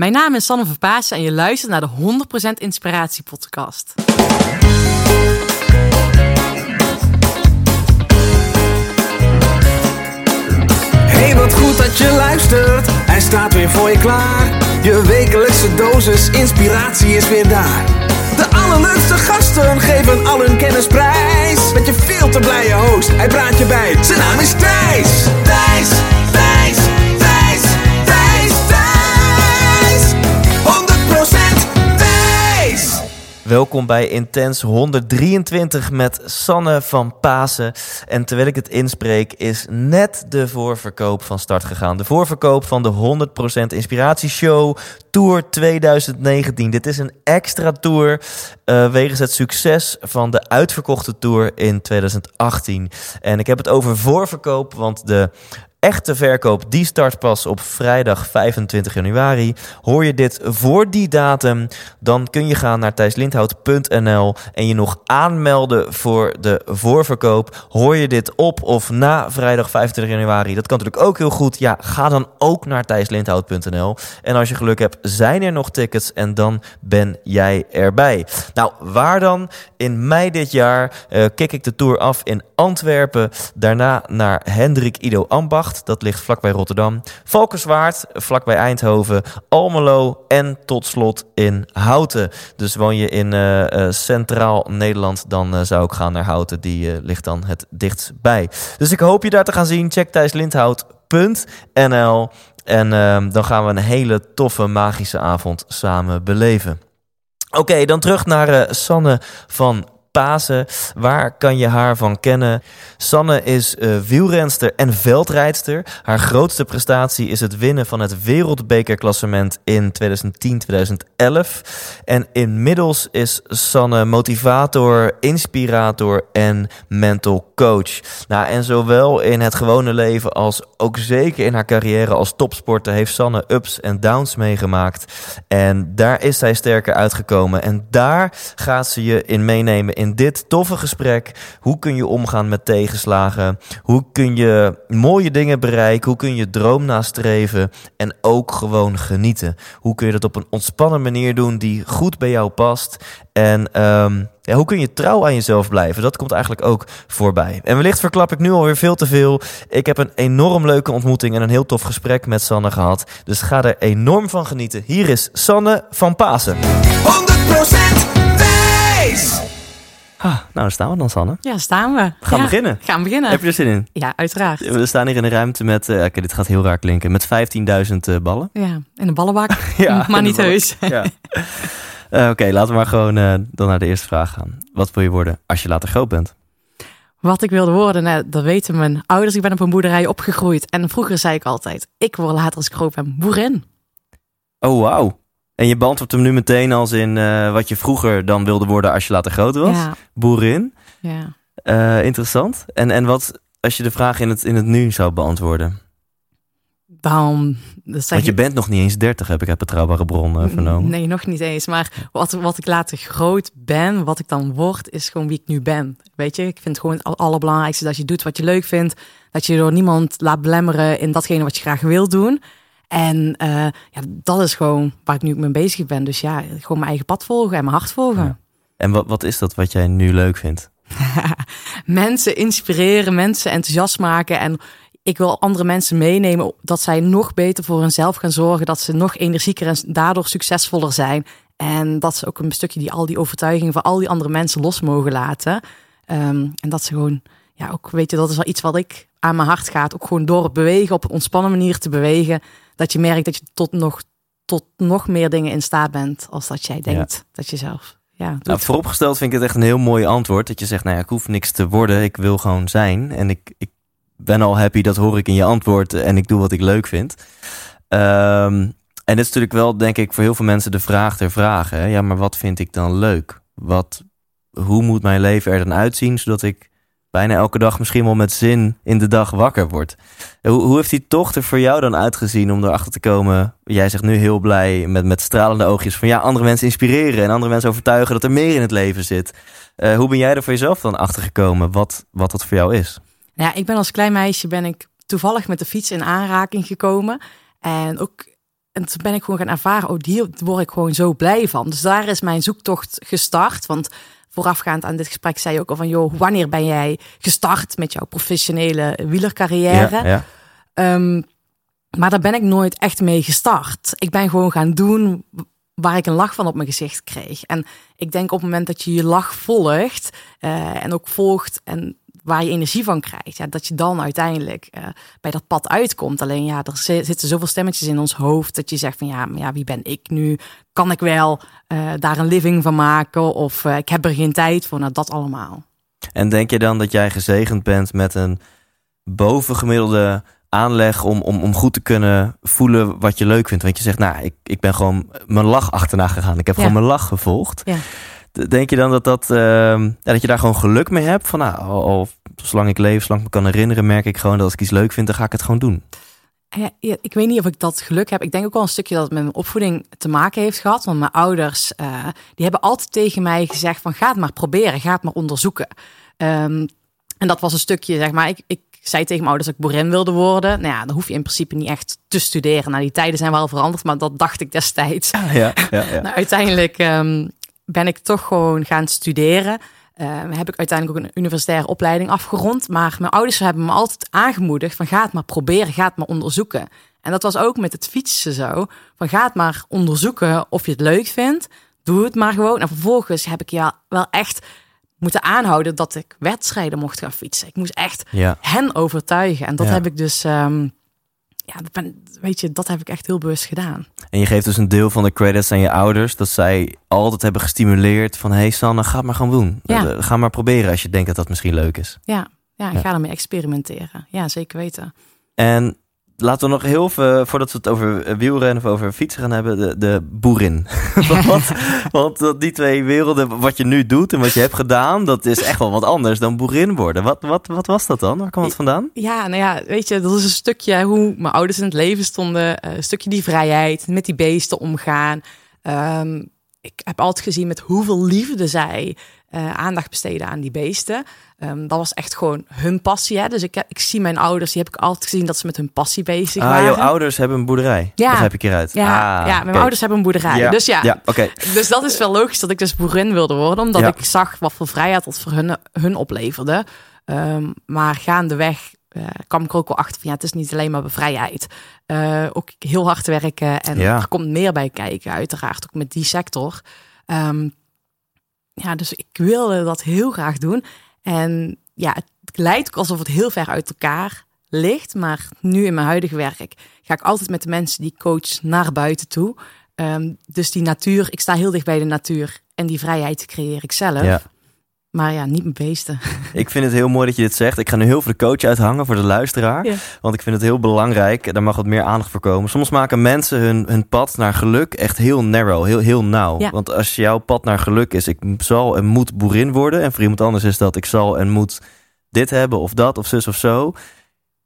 Mijn naam is Sanne Verpaasen en je luistert naar de 100% Inspiratie Podcast. Hey, wat goed dat je luistert. Hij staat weer voor je klaar. Je wekelijkse dosis inspiratie is weer daar. De allerleukste gasten geven al hun kennis prijs. Met je veel te blije host, hij praat je bij. Zijn naam is. Thijs, Thijs, Welkom bij Intens 123 met Sanne van Pasen. En terwijl ik het inspreek, is net de voorverkoop van start gegaan. De voorverkoop van de 100% Inspiratieshow Tour 2019. Dit is een extra tour uh, wegens het succes van de uitverkochte tour in 2018. En ik heb het over voorverkoop, want de echte verkoop die start pas op vrijdag 25 januari. Hoor je dit voor die datum, dan kun je gaan naar thijslindhout.nl en je nog aanmelden voor de voorverkoop. Hoor je dit op of na vrijdag 25 januari, dat kan natuurlijk ook heel goed. Ja, ga dan ook naar thijslindhout.nl. En als je geluk hebt, zijn er nog tickets en dan ben jij erbij. Nou, waar dan? In mei dit jaar uh, kik ik de tour af in Antwerpen. Daarna naar Hendrik Ido Ambach. Dat ligt vlakbij Rotterdam. Valkenswaard, vlakbij Eindhoven. Almelo en tot slot in Houten. Dus woon je in uh, uh, Centraal Nederland, dan uh, zou ik gaan naar Houten. Die ligt dan het dichtst bij. Dus ik hoop je daar te gaan zien. Check thijslindhout.nl En dan gaan we een hele toffe magische avond samen beleven. Oké, dan terug naar Sanne van Pasen. Waar kan je haar van kennen? Sanne is uh, wielrenster en veldrijdster. Haar grootste prestatie is het winnen van het wereldbekerklassement in 2010-2011. En inmiddels is Sanne motivator, inspirator en mental coach. Nou, en zowel in het gewone leven als ook zeker in haar carrière als topsporter heeft Sanne ups en downs meegemaakt. En daar is zij sterker uitgekomen. En daar gaat ze je in meenemen in dit toffe gesprek. Hoe kun je omgaan met tegenslagen? Hoe kun je mooie dingen bereiken? Hoe kun je droom nastreven? En ook gewoon genieten. Hoe kun je dat op een ontspannen manier doen die goed bij jou past? En um, ja, hoe kun je trouw aan jezelf blijven? Dat komt eigenlijk ook voorbij. En wellicht verklap ik nu alweer veel te veel. Ik heb een enorm leuke ontmoeting en een heel tof gesprek met Sanne gehad. Dus ga er enorm van genieten. Hier is Sanne van Pasen. 100% Thijs. Ah, nou, daar staan we dan, Sanne. Ja, staan we. Gaan ja, beginnen. Gaan beginnen. Heb je er zin in? Ja, uiteraard. We staan hier in een ruimte met, uh, okay, dit gaat heel raar klinken, met 15.000 uh, ballen. Ja, in een ballenbak. ja, maar niet heus. Ja. Uh, Oké, okay, laten we maar gewoon dan naar de eerste vraag gaan. Wat wil je worden als je later groot bent? Wat ik wilde worden, nou, dat weten mijn ouders. Ik ben op een boerderij opgegroeid. En vroeger zei ik altijd, ik word later als ik groot ben boerin. Oh, wauw. En je beantwoordt hem nu meteen als in uh, wat je vroeger dan wilde worden als je later groot was. Ja. Boerin. Ja. Uh, interessant. En, en wat als je de vraag in het, in het nu zou beantwoorden? Dan, Want je bent nog niet eens 30, heb ik uit betrouwbare bronnen uh, vernomen. Nee, nog niet eens. Maar wat, wat ik later groot ben, wat ik dan word, is gewoon wie ik nu ben. Weet je, ik vind het gewoon het allerbelangrijkste dat je doet wat je leuk vindt. Dat je door niemand laat belemmeren in datgene wat je graag wil doen. En uh, ja, dat is gewoon waar ik nu mee bezig ben. Dus ja, gewoon mijn eigen pad volgen en mijn hart volgen. Ja. En wat, wat is dat wat jij nu leuk vindt? mensen inspireren, mensen enthousiast maken. En ik wil andere mensen meenemen dat zij nog beter voor hunzelf gaan zorgen. Dat ze nog energieker en daardoor succesvoller zijn. En dat ze ook een stukje die al die overtuigingen van al die andere mensen los mogen laten. Um, en dat ze gewoon, ja, ook weet je, dat is wel iets wat ik aan mijn hart gaat. Ook gewoon door het bewegen, op een ontspannen manier te bewegen. Dat je merkt dat je tot nog, tot nog meer dingen in staat bent als dat jij denkt ja. dat je zelf. Ja, nou, vooropgesteld vind ik het echt een heel mooi antwoord. Dat je zegt, nou ja, ik hoef niks te worden. Ik wil gewoon zijn. En ik, ik ben al happy, dat hoor ik in je antwoord. En ik doe wat ik leuk vind. Um, en dit is natuurlijk wel, denk ik, voor heel veel mensen de vraag ter vragen. Hè? Ja, maar wat vind ik dan leuk? Wat, hoe moet mijn leven er dan uitzien, zodat ik bijna elke dag misschien wel met zin in de dag wakker word? Hoe, hoe heeft die tocht er voor jou dan uitgezien om erachter te komen? Jij zegt nu heel blij met, met stralende oogjes van ja, andere mensen inspireren en andere mensen overtuigen dat er meer in het leven zit. Uh, hoe ben jij er voor jezelf dan achter gekomen wat, wat dat voor jou is? Ja, ik ben als klein meisje ben ik toevallig met de fiets in aanraking gekomen. En ook en toen ben ik gewoon gaan ervaren, oh, hier word ik gewoon zo blij van. Dus daar is mijn zoektocht gestart. Want voorafgaand aan dit gesprek zei je ook al van, joh, wanneer ben jij gestart met jouw professionele wielercarrière? Ja, ja. Ehm, maar daar ben ik nooit echt mee gestart. Ik ben gewoon gaan doen waar ik een lach van op mijn gezicht kreeg. En ik denk op het moment dat je je lach volgt eh, en ook volgt en waar je energie van krijgt, ja, dat je dan uiteindelijk eh, bij dat pad uitkomt. Alleen ja, er zi- zitten zoveel stemmetjes in ons hoofd dat je zegt van ja, maar ja, wie ben ik nu? Kan ik wel eh, daar een living van maken? Of eh, ik heb er geen tijd voor. Nou, dat allemaal. En denk je dan dat jij gezegend bent met een bovengemiddelde aanleg om, om, om goed te kunnen voelen wat je leuk vindt? Want je zegt, nou, ik, ik ben gewoon mijn lach achterna gegaan. Ik heb Ja. gewoon mijn lach gevolgd. Ja. Denk je dan dat, dat, ehm, ja, dat je daar gewoon geluk mee hebt? Van nou, al, al zolang ik leef, zolang ik me kan herinneren, merk ik gewoon dat als ik iets leuk vind, dan ga ik het gewoon doen. Ja, ja, ik weet niet of ik dat geluk heb. Ik denk ook wel een stukje dat het met mijn opvoeding te maken heeft gehad. Want mijn ouders, eh, die hebben altijd tegen mij gezegd van ga het maar proberen, ga het maar onderzoeken. Ehm, en dat was een stukje, zeg maar, ik, ik zei tegen mijn ouders dat ik boerin wilde worden. Nou ja, dan hoef je in principe niet echt te studeren. Nou, die tijden zijn wel veranderd, maar dat dacht ik destijds. Ja, ja, ja. Nou, uiteindelijk ehm, ben ik toch gewoon gaan studeren. Ehm, heb ik uiteindelijk ook een universitaire opleiding afgerond. Maar mijn ouders hebben me altijd aangemoedigd van ga het maar proberen, ga het maar onderzoeken. En dat was ook met het fietsen zo. Van ga het maar onderzoeken of je het leuk vindt. Doe het maar gewoon. En vervolgens heb ik ja wel echt moeten aanhouden dat ik wedstrijden mocht gaan fietsen. Ik moest echt ja. hen overtuigen. En dat Ja. heb ik dus, ehm, ja, dat ben, weet je, dat heb ik echt heel bewust gedaan. En je geeft dus een deel van de credits aan je ouders. Dat zij altijd hebben gestimuleerd van... hey Sanne, ga het maar gewoon doen. Ja. Eh, Ga maar proberen als je denkt dat dat misschien leuk is. Ja, ja ik Ja. ga ermee experimenteren. Ja, zeker weten. En laten we nog heel veel, voordat we het over eh, wielrennen of over fietsen gaan hebben, de, de boerin. want, want dat die twee werelden, wat je nu doet en wat je hebt gedaan, dat is echt wel wat anders dan boerin worden. Wat, wat, wat was dat dan? Waar kwam het vandaan? Ja, nou ja, weet je, dat is een stukje hoe mijn ouders in het leven stonden. eh, Een stukje die vrijheid, met die beesten omgaan. Ehm, ik heb altijd gezien met hoeveel liefde zij eh, aandacht besteden aan die beesten. Ehm, dat was echt gewoon hun passie. Hè? Dus ik, heb, ik zie mijn ouders, die heb ik altijd gezien dat ze met hun passie bezig Ah, waren. jouw ouders hebben een boerderij. Ja. Begrijp ik hieruit. Ja, Ah, ja, mijn ouders hebben een boerderij. Ja, Dus ja, Ja, oké. Dus dat is wel logisch dat ik dus boerin wilde worden, omdat ik zag wat voor vrijheid dat voor hun, hun opleverde. Ehm, maar gaandeweg eh kwam ik er ook wel achter van ja, het is niet alleen maar vrijheid. Eh, ook heel hard werken en er komt meer bij kijken, uiteraard ook met die sector. Ehm, ja, dus ik wilde dat heel graag doen. En ja, het lijkt ook alsof het heel ver uit elkaar ligt. Maar nu in mijn huidige werk ga ik altijd met de mensen die coach naar buiten toe. Ehm, dus die natuur, ik sta heel dicht bij de natuur. En die vrijheid creëer ik zelf. Ja. Maar ja, niet mijn beesten. Ik vind het heel mooi dat je dit zegt. Ik ga nu heel veel de coach uithangen voor de luisteraar. Ja. Want ik vind het heel belangrijk. Daar mag wat meer aandacht voor komen. Soms maken mensen hun, hun pad naar geluk echt heel narrow, heel, heel nauw. Ja. Want als jouw pad naar geluk is, ik zal en moet boerin worden. En voor iemand anders is dat ik zal en moet dit hebben of dat of zus of zo.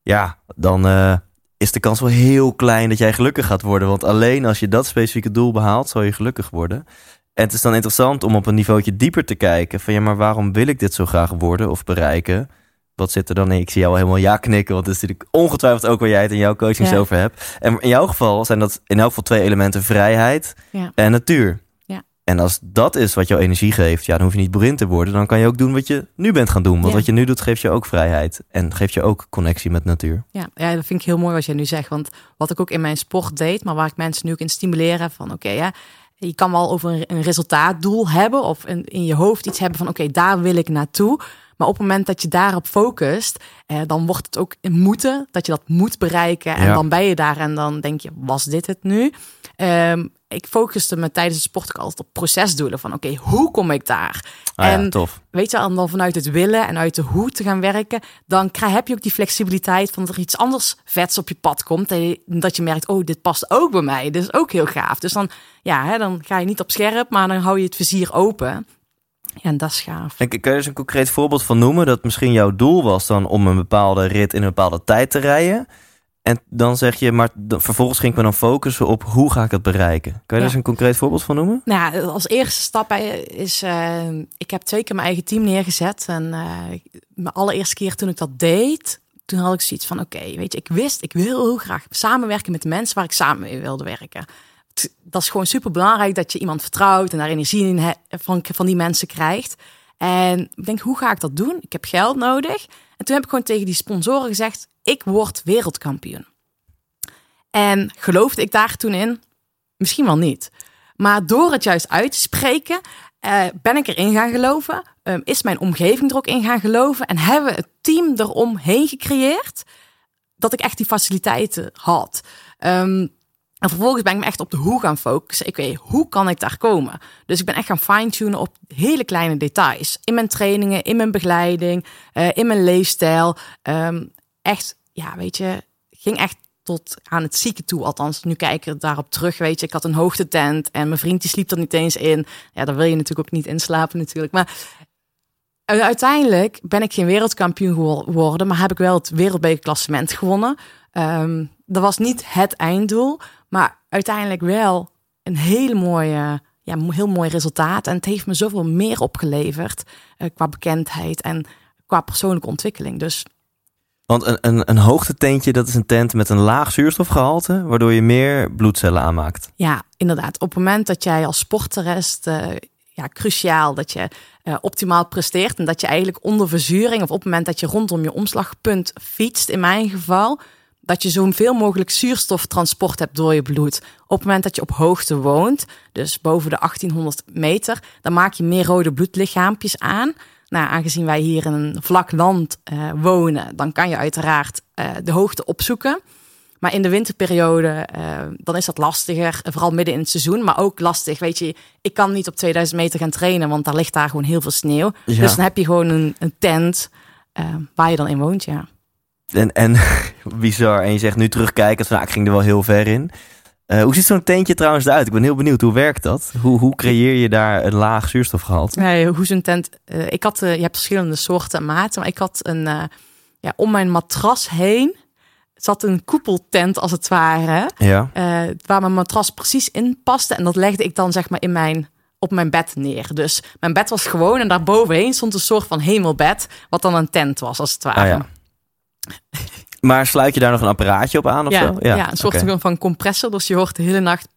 Ja, dan eh, is de kans wel heel klein dat jij gelukkig gaat worden. Want alleen als je dat specifieke doel behaalt, zal je gelukkig worden. En het is dan interessant om op een niveautje dieper te kijken. Van ja, maar waarom wil ik dit zo graag worden of bereiken? Wat zit er dan in? Ik zie jou helemaal ja knikken. Want het is natuurlijk ongetwijfeld ook waar jij het in jouw coaching Ja. over hebt. En in jouw geval zijn dat in elk geval twee elementen. Vrijheid Ja. en natuur. Ja. En als dat is wat jouw energie geeft, ja, dan hoef je niet boerin te worden. Dan kan je ook doen wat je nu bent gaan doen. Want wat je nu doet, geeft je ook vrijheid. En geeft je ook connectie met natuur. Ja, ja, dat vind ik heel mooi wat jij nu zegt. Want wat ik ook in mijn sport deed, maar waar ik mensen nu ook in stimuleren van oké, ja, je kan wel over een, een resultaatdoel hebben of in, in je hoofd iets hebben van oké, daar wil ik naartoe. Maar op het moment dat je daarop focust, eh, dan wordt het ook in moeten dat je dat moet bereiken. En Ja. dan ben je daar en dan denk je, was dit het nu? Ehm, ik focuste me tijdens het sport ook altijd op procesdoelen. Van oké, hoe kom ik daar? Ah, en ja, tof. weet je, dan vanuit het willen en uit de hoe te gaan werken, dan krijg, heb je ook die flexibiliteit van dat er iets anders vets op je pad komt. En dat je merkt, oh, dit past ook bij mij. Dit is ook heel gaaf. Dus dan, ja, hè, dan ga je niet op scherp, maar dan hou je het vizier open. Ja, en dat is gaaf. En kun je eens een concreet voorbeeld van noemen? Dat misschien jouw doel was dan om een bepaalde rit in een bepaalde tijd te rijden. En dan zeg je, maar vervolgens ging ik me dan focussen op hoe ga ik het bereiken. Kun je Ja. eens een concreet voorbeeld van noemen? Nou als eerste stap is, eh, ik heb twee keer mijn eigen team neergezet. En eh, mijn allereerste keer toen ik dat deed, toen had ik zoiets van, oké, weet je, ik wist, ik wil heel graag samenwerken met de mensen waar ik samen mee wilde werken. Dat is gewoon super belangrijk dat je iemand vertrouwt en daar energie in van, van die mensen krijgt. En ik denk, hoe ga ik dat doen? Ik heb geld nodig. En toen heb ik gewoon tegen die sponsoren gezegd, ik word wereldkampioen. En geloofde ik daar toen in? Misschien wel niet. Maar door het juist uit te spreken, uh, ben ik erin gaan geloven. Um, is mijn omgeving er ook in gaan geloven. En hebben we het team eromheen gecreëerd. Dat ik echt die faciliteiten had. Um, en vervolgens ben ik me echt op de hoe gaan focussen. Ik weet, hoe kan ik daar komen? Dus ik ben echt gaan fine-tunen op hele kleine details. In mijn trainingen, in mijn begeleiding, uh, in mijn leefstijl. Um, echt, ja, weet je, ging echt tot aan het zieken toe. Althans, nu kijk ik daarop terug. Weet je, ik had een hoogtetent en mijn vriend sliep er niet eens in. Ja, daar wil je natuurlijk ook niet inslapen natuurlijk. Maar uiteindelijk ben ik geen wereldkampioen geworden, maar heb ik wel het wereldbekerklassement gewonnen. Um, dat was niet het einddoel, maar uiteindelijk wel een hele mooie, ja, heel mooi resultaat. En het heeft me zoveel meer opgeleverd uh, qua bekendheid en qua persoonlijke ontwikkeling. Dus want een, een, een dat is een tent met een laag zuurstofgehalte, waardoor je meer bloedcellen aanmaakt. Ja, inderdaad. Op het moment dat jij als sporter uh, ja, cruciaal dat je uh, optimaal presteert en dat je eigenlijk onder verzuring of op het moment dat je rondom je omslagpunt fietst, in mijn geval, dat je zoveel mogelijk zuurstoftransport hebt door je bloed. Op het moment dat je op hoogte woont, dus boven de 1800 meter, dan maak je meer rode bloedlichaampjes aan. Nou, aangezien wij hier in een vlak land uh, wonen, dan kan je uiteraard uh, de hoogte opzoeken. Maar in de winterperiode, uh, dan is dat lastiger. Vooral midden in het seizoen. Maar ook lastig. Weet je, ik kan niet op 2000 meter gaan trainen, want daar ligt daar gewoon heel veel sneeuw. Ja. Dus dan heb je gewoon een, een tent waar je dan in woont, ja. En, en bizar. En je zegt nu terugkijken, nou, ik ging er wel heel ver in. Uh, hoe ziet zo'n tentje trouwens eruit? Ik ben heel benieuwd, hoe werkt dat? Hoe, hoe creëer je daar een laag zuurstofgehalte? Nee, hoe zo'n tent... Uh, ik had, uh, je hebt verschillende soorten maten, maar ik had een... ja, om mijn matras heen zat een koepeltent als het ware. Ja. waar mijn matras precies in paste. En dat legde ik dan zeg maar in mijn, op mijn bed neer. Dus mijn bed was gewoon en daarbovenheen stond een soort van hemelbed. Wat dan een tent was als het ware. Ah, ja. Maar sluit je daar nog een apparaatje op aan of ja, zo? Ja, ja een soort okay. van compressor. Dus je hoort de hele nacht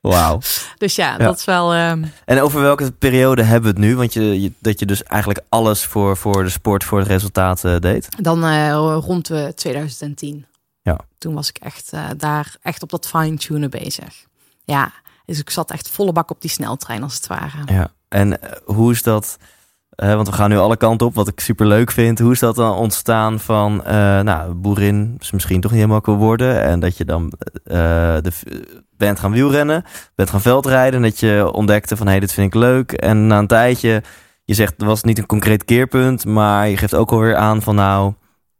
Wauw. Dus ja, ja, dat is wel... Um... En over welke periode hebben we het nu? Want je, je, dat je dus eigenlijk alles voor, voor de sport, voor het resultaat uh, deed? Dan uh, rond uh, 2010. Ja. Toen was ik echt daar echt op dat fine-tunen bezig. Ja, dus ik zat echt volle bak op die sneltrein als het ware. Ja, en hoe is dat... Uh, want we gaan nu alle kanten op, wat ik super leuk vind. Hoe is dat dan ontstaan van, uh, nou, boerin is misschien toch niet helemaal wil worden. En dat je dan uh, de, bent gaan wielrennen, bent gaan veldrijden. En dat je ontdekte van, hé, hey, dit vind ik leuk. En na een tijdje, je zegt, er was niet een concreet keerpunt. Maar je geeft ook alweer aan van, nou,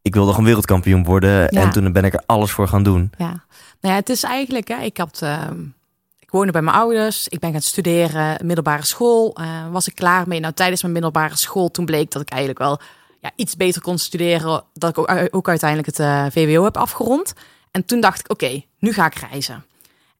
ik wilde gewoon wereldkampioen worden. Ja. En toen ben ik er alles voor gaan doen. Ja, nou ja, het is eigenlijk, hè, ik had woonde bij mijn ouders. Ik ben gaan studeren, middelbare school. Uh, was ik klaar mee. Nou, tijdens mijn middelbare school, toen bleek dat ik eigenlijk wel ja, iets beter kon studeren. Dat ik ook, uiteindelijk het uh, VWO heb afgerond. En toen dacht ik, oké, nu ga ik reizen.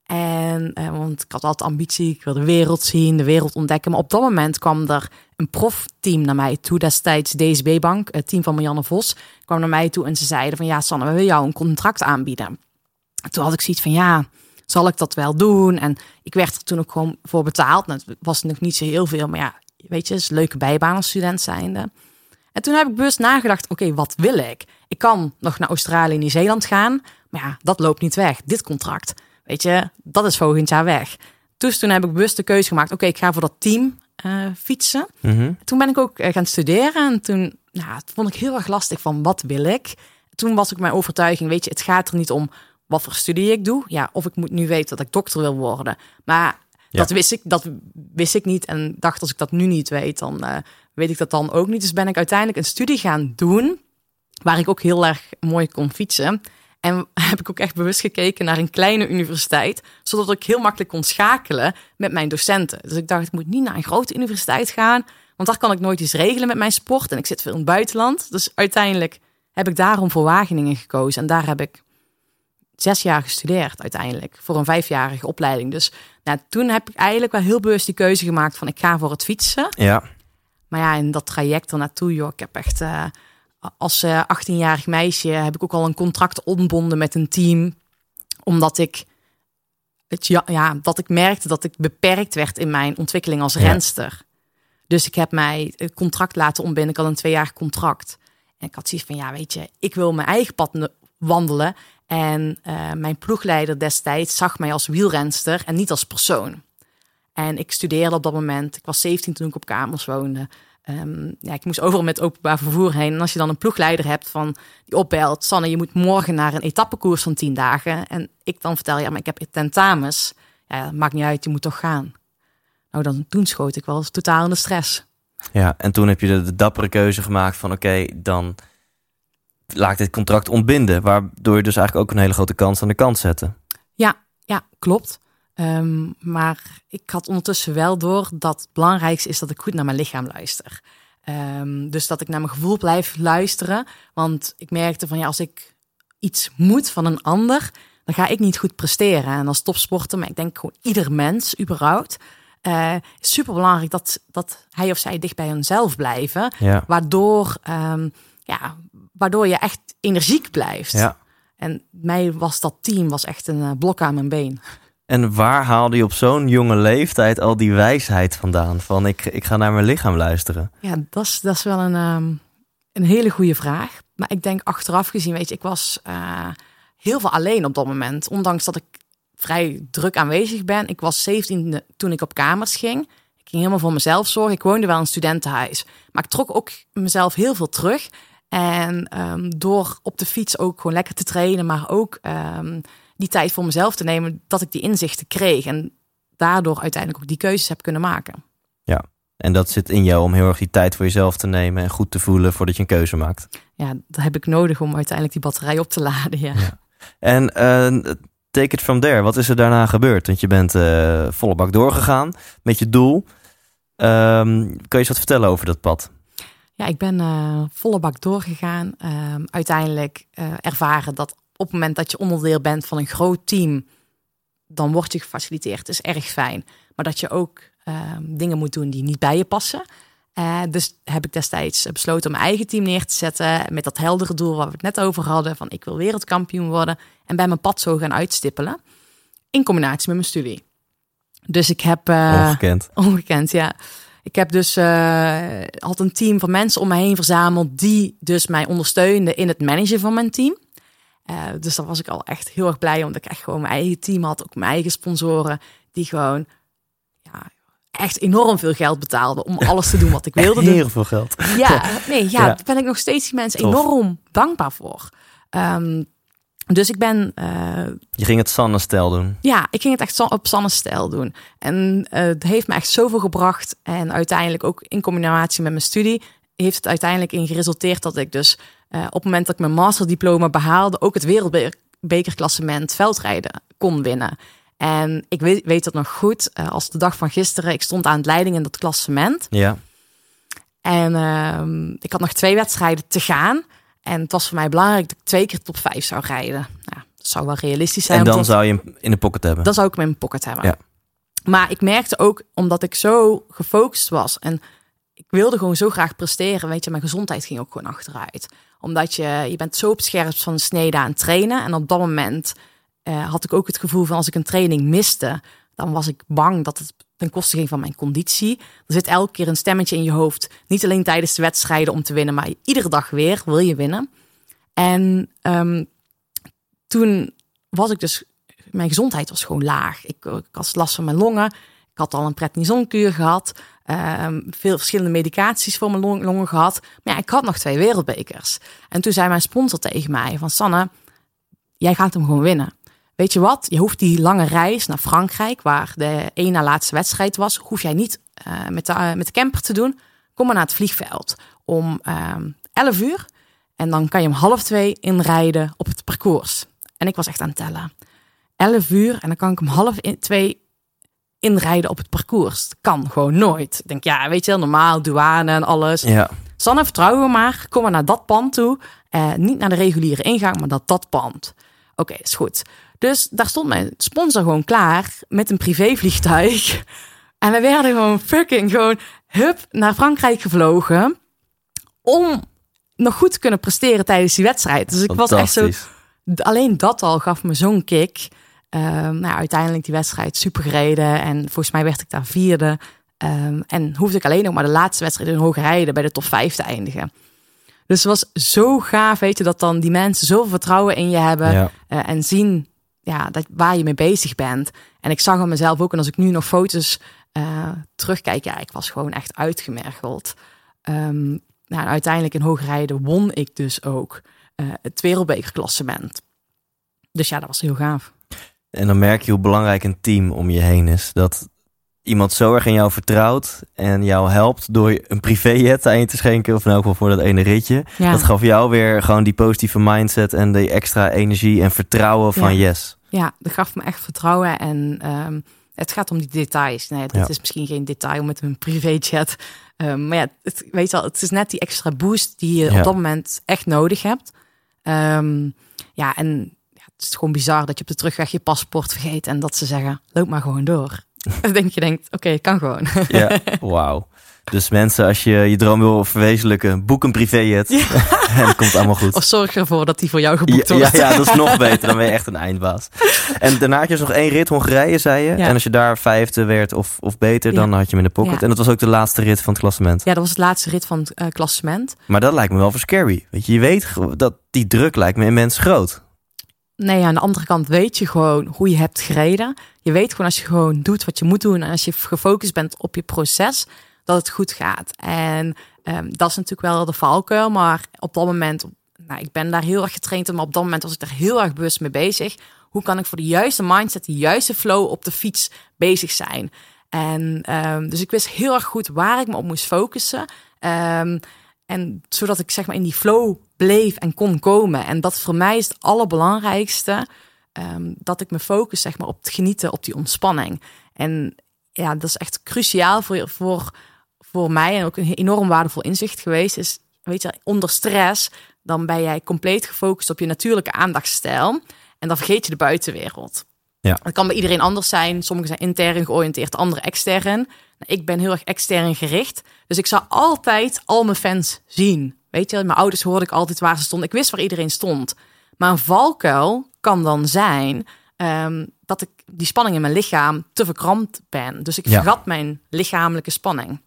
En, uh, want ik had altijd ambitie, ik wilde de wereld zien, de wereld ontdekken. Maar op dat moment kwam er een profteam naar mij toe, destijds DSB Bank, het team van Marianne Vos, kwam naar mij toe en ze zeiden van ja, Sanne, we willen jou een contract aanbieden. toen had ik zoiets van ja, zal ik dat wel doen? En ik werd er toen ook gewoon voor betaald. Nou, het was nog niet zo heel veel, maar ja, weet je, is een leuke bijbaan als student zijnde. En toen heb ik bewust nagedacht, oké, wat wil ik? Ik kan nog naar Australië en Nieuw-Zeeland gaan, maar ja, dat loopt niet weg. Dit contract, weet je, dat is volgend jaar weg. Dus toen heb ik bewust de keuze gemaakt, oké, ik ga voor dat team uh, fietsen. Mm-hmm. Toen ben ik ook uh, gaan studeren en toen nou, vond ik heel erg lastig van, wat wil ik? Toen was ik mijn overtuiging, weet je, het gaat er niet om wat voor studie ik doe. Ja, of ik moet nu weten dat ik dokter wil worden. Maar dat, wist ik, dat wist ik niet. En dacht, als ik dat nu niet weet, dan uh, weet ik dat dan ook niet. Dus ben ik uiteindelijk een studie gaan doen. Waar ik ook heel erg mooi kon fietsen. En heb ik ook echt bewust gekeken naar een kleine universiteit. Zodat ik heel makkelijk kon schakelen met mijn docenten. Dus ik dacht, ik moet niet naar een grote universiteit gaan. Want daar kan ik nooit iets regelen met mijn sport. En ik zit veel in het buitenland. Dus uiteindelijk heb ik daarom voor Wageningen gekozen. En daar heb ik zes jaar gestudeerd uiteindelijk voor een vijfjarige opleiding. Dus nou, toen heb ik eigenlijk wel heel bewust die keuze gemaakt van ik ga voor het fietsen. Ja. Maar ja, in dat traject ernaartoe, joh, ik heb echt uh, als uh, 18-jarig meisje heb ik ook al een contract ontbonden met een team, omdat ik het, ja, ja, dat ik merkte dat ik beperkt werd in mijn ontwikkeling als renster. Dus ik heb mij een contract laten ontbinden. Ik had een tweejarig contract. En ik had zoiets van, ja, weet je, ik wil mijn eigen pad wandelen. En uh, mijn ploegleider destijds zag mij als wielrenster en niet als persoon. En ik studeerde op dat moment. Ik was 17 toen ik op kamers woonde. Um, ja, ik moest overal met openbaar vervoer heen. En als je dan een ploegleider hebt van die opbelt, Sanne, je moet morgen naar een etappekoers van 10 dagen. En ik dan vertel, ja, maar ik heb tentamens. Ja, maakt niet uit, je moet toch gaan. Nou, dan toen schoot ik wel totaal in de stress. Ja, en toen heb je de, dappere keuze gemaakt van oké, dan laat dit contract ontbinden. Waardoor je dus eigenlijk ook een hele grote kans aan de kant zette. Ja, ja, klopt. Um, maar ik had ondertussen wel door dat het belangrijkste is dat ik goed naar mijn lichaam luister. Um, dus dat ik naar mijn gevoel blijf luisteren. Want ik merkte van ja, als ik iets moet van een ander, dan ga ik niet goed presteren. En als topsporter, maar ik denk gewoon ieder mens überhaupt. Uh, super belangrijk dat, dat hij of zij dicht bij hunzelf blijven. Ja. Waardoor, um, ja, waardoor je echt energiek blijft. Ja. En mij was dat team was echt een uh, blok aan mijn been. En waar haalde je op zo'n jonge leeftijd al die wijsheid vandaan? Van ik, ik ga naar mijn lichaam luisteren. Ja, dat is, dat is wel een, um, een hele goede vraag. Maar ik denk achteraf gezien, weet je, ik was uh, heel veel alleen op dat moment. Ondanks dat ik vrij druk aanwezig ben. Ik was 17 toen ik op kamers ging. Ik ging helemaal voor mezelf zorgen. Ik woonde wel in een studentenhuis. Maar ik trok ook mezelf heel veel terug. En um, door op de fiets ook gewoon lekker te trainen, maar ook um, die tijd voor mezelf te nemen, dat ik die inzichten kreeg. En daardoor uiteindelijk ook die keuzes heb kunnen maken. Ja, en dat zit in jou om heel erg die tijd voor jezelf te nemen en goed te voelen voordat je een keuze maakt. Ja, dat heb ik nodig om uiteindelijk die batterij op te laden. Ja. ja. En uh, take it from there. Wat is er daarna gebeurd? Want je bent uh, volle bak doorgegaan met je doel. Um, kan je eens wat vertellen over dat pad? Ja, ik ben uh, volle bak doorgegaan. Um, uiteindelijk uh, ervaren dat op het moment dat je onderdeel bent van een groot team, dan word je gefaciliteerd. Dat is erg fijn. Maar dat je ook uh, dingen moet doen die niet bij je passen. Uh, dus heb ik destijds besloten om mijn eigen team neer te zetten. Met dat heldere doel waar we het net over hadden. Van ik wil wereldkampioen worden. En bij mijn pad zo gaan uitstippelen. In combinatie met mijn studie. Dus ik heb... Ongekend. Ongekend, ja. Ik heb dus uh, had een team van mensen om me heen verzameld. Die dus mij ondersteunden in het managen van mijn team. Uh, dus daar was ik al echt heel erg blij, omdat ik echt gewoon mijn eigen team had, ook mijn eigen sponsoren, die gewoon ja, echt enorm veel geld betaalden om alles te doen wat ik wilde doen. Heel veel geld. Ja, nee, ja, ja. daar ben ik nog steeds die mensen Tof. enorm dankbaar voor. Um, dus ik ben. Uh, je ging het Sanne-stijl doen? Ja, ik ging het echt op Sanne-stijl doen. En uh, het heeft me echt zoveel gebracht. En uiteindelijk ook in combinatie met mijn studie heeft het uiteindelijk in geresulteerd dat ik dus uh, op het moment dat ik mijn masterdiploma behaalde, ook het wereldbekerklassement veldrijden kon winnen. En ik weet, weet dat nog goed, als de dag van gisteren, ik stond aan het leiding in dat klassement. Ja. En uh, ik had nog twee wedstrijden te gaan. En het was voor mij belangrijk dat ik twee keer top vijf zou rijden. Ja, dat zou wel realistisch zijn. En dan zou je hem in de pocket hebben? Dan zou ik hem in mijn pocket hebben. Ja. Maar ik merkte ook, omdat ik zo gefocust was en ik wilde gewoon zo graag presteren. Weet je, mijn gezondheid ging ook gewoon achteruit. Omdat je, je bent zo op het scherp van snede aan het trainen. En op dat moment uh, had ik ook het gevoel van als ik een training miste, dan was ik bang dat het ten koste ging van mijn conditie. Er zit elke keer een stemmetje in je hoofd. Niet alleen tijdens de wedstrijden om te winnen, maar iedere dag weer wil je winnen. En um, toen was ik dus, mijn gezondheid was gewoon laag. Ik, ik had last van mijn longen. Ik had al een prednisonkuur gehad. Um, veel verschillende medicaties voor mijn long, longen gehad. Maar ja, ik had nog twee wereldbekers. En toen zei mijn sponsor tegen mij van Sanne, jij gaat hem gewoon winnen. Weet je wat? Je hoeft die lange reis naar Frankrijk, waar de één na laatste wedstrijd was, hoef jij niet uh, met, de, uh, met de camper te doen. Kom maar naar het vliegveld om um, 11 uur. En dan kan je om half twee inrijden op het parcours. En ik was echt aan het tellen. 11 uur en dan kan ik om half in, twee inrijden op het parcours. Dat kan gewoon nooit. Ik denk, ja, weet je wel, normaal, douane en alles. Ja. Sanne, vertrouwen maar. Kom maar naar dat pand toe. Uh, niet naar de reguliere ingang, maar naar dat pand. Oké, okay, is goed. Dus daar stond mijn sponsor gewoon klaar met een privévliegtuig. En we werden gewoon fucking gewoon hup, naar Frankrijk gevlogen. Om nog goed te kunnen presteren tijdens die wedstrijd. Dus ik was echt zo. Alleen dat al gaf me zo'n kick. Ehm, nou, uiteindelijk die wedstrijd super gereden. En volgens mij werd ik daar vierde. Ehm, en hoefde ik alleen nog maar de laatste wedstrijd in hoge rijden bij de top 5 te eindigen. Dus het was zo gaaf, weet je, dat dan die mensen zoveel vertrouwen in je hebben. Ja. eh, en zien ja, dat, waar je mee bezig bent. En ik zag aan mezelf ook, en als ik nu nog foto's eh, terugkijk, ja, ik was gewoon echt uitgemergeld. Nou, uiteindelijk in hoogrijden won ik dus ook eh, het wereldbekerklassement. Dus ja, dat was heel gaaf. En dan merk je hoe belangrijk een team om je heen is. Dat iemand zo erg in jou vertrouwt en jou helpt door een privéjet aan je te schenken. Of in elk geval voor dat ene ritje. Ja. Dat gaf jou weer gewoon die positieve mindset en die extra energie en vertrouwen van Ja. yes. Ja, dat gaf me echt vertrouwen. En ehm, het gaat om die details. Nee, dit Ja. is misschien geen detail met een privéjet. Ehm, maar ja, het, weet je wel, het is net die extra boost die je op dat moment echt nodig hebt. Ehm, ja, en het is gewoon bizar dat je op de terugweg je paspoort vergeet. En dat ze zeggen, loop maar gewoon door. Dan denk je, denkt, oké, kan gewoon. Ja, wauw. Dus mensen, als je je droom wil verwezenlijken, boek een privéjet. en het komt allemaal goed. Of zorg ervoor dat die voor jou geboekt Ja, ja, wordt. ja, dat is nog beter. Dan ben je echt een eindbaas. En daarna had je dus nog één rit, Hongarije, zei je. En als je daar vijfde werd of, of beter, dan had je hem in de pocket. En dat was ook de laatste rit van het klassement. Ja, dat was het laatste rit van het eh, klassement. Maar dat lijkt me wel voor scary. Weet je, je weet dat die druk lijkt me immens groot. Nee, aan de andere kant weet je gewoon hoe je hebt gereden. Je weet gewoon als je gewoon doet wat je moet doen en als je gefocust bent op je proces, dat het goed gaat. En ehm, dat is natuurlijk wel de valkuil, maar op dat moment, nou, ik ben daar heel erg getraind, in, maar op dat moment was ik daar heel erg bewust mee bezig. Hoe kan ik voor de juiste mindset, de juiste flow op de fiets bezig zijn? En ehm, dus ik wist heel erg goed waar ik me op moest focussen. Ehm, en zodat ik zeg maar in die flow bleef en kon komen. En dat voor mij is het allerbelangrijkste. ehm, dat ik me focus zeg maar, op het genieten, op die ontspanning. En ja, dat is echt cruciaal voor, voor, voor mij. En ook een enorm waardevol inzicht geweest. Is, weet je, onder stress, dan ben jij compleet gefocust op je natuurlijke aandachtsstijl. En dan vergeet je de buitenwereld. Ja. Dat kan bij iedereen anders zijn. Sommigen zijn intern georiënteerd, anderen extern. Nou, Ik ben heel erg extern gericht. Dus ik zou altijd al mijn fans zien. Weet je, mijn ouders hoorde ik altijd waar ze stonden. Ik wist waar iedereen stond. Maar een valkuil kan dan zijn ehm, dat ik die spanning in mijn lichaam te verkrampt ben. Dus ik Ja. vergat mijn lichamelijke spanning.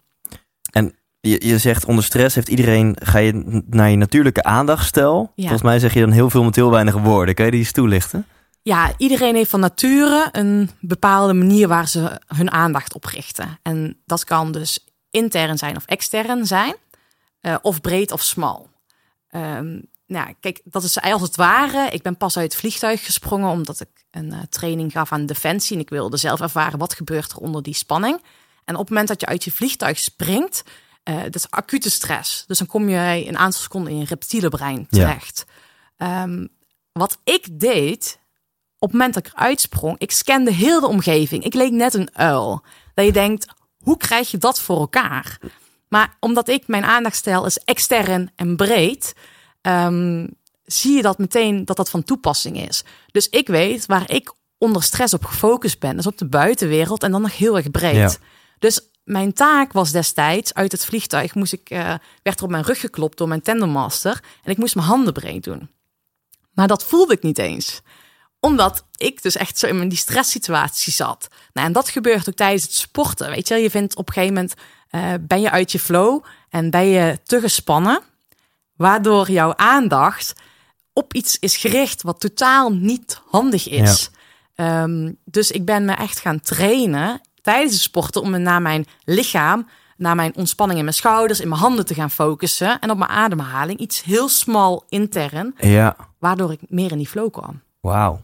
Je, je zegt onder stress heeft iedereen, ga je naar je natuurlijke aandachtsstijl. Ja. Volgens mij zeg je dan heel veel met heel weinig woorden. Kan je die eens toelichten? Ja, iedereen heeft van nature een bepaalde manier waar ze hun aandacht op richten. En dat kan dus intern zijn of extern zijn, eh, of breed of smal. Ehm, nou, kijk, dat is als het ware. Ik ben pas uit het vliegtuig gesprongen omdat ik een eh, training gaf aan defensie. En ik wilde zelf ervaren wat gebeurt er onder die spanning. En op het moment dat je uit je vliegtuig springt, eh dat is acute stress. Dus dan kom je een aantal seconden in je reptiele brein Ja. terecht. Ehm, wat ik deed, op het moment dat ik eruit sprong, ik scande heel de omgeving. Ik leek net een uil. Dat je denkt, hoe krijg je dat voor elkaar? Maar omdat ik mijn aandachtstijl is extern en breed, ehm, zie je dat meteen dat dat van toepassing is. Dus ik weet waar ik onder stress op gefocust ben, is op de buitenwereld en dan nog heel erg breed. Ja. Dus mijn taak was destijds uit het vliegtuig moest ik eh, werd er op mijn rug geklopt door mijn tandemmaster en ik moest mijn handen breed doen. Maar dat voelde ik niet eens omdat ik dus echt zo in die stresssituatie zat. Nou, en dat gebeurt ook tijdens het sporten. Weet je, je vindt op een gegeven moment eh, ben je uit je flow en ben je te gespannen, waardoor jouw aandacht op iets is gericht wat totaal niet handig is. Ehm, dus ik ben me echt gaan trainen tijdens het sporten om me naar mijn lichaam, naar mijn ontspanning in mijn schouders, in mijn handen te gaan focussen en op mijn ademhaling. Iets heel smal intern, Ja, waardoor ik meer in die flow kwam. wauw.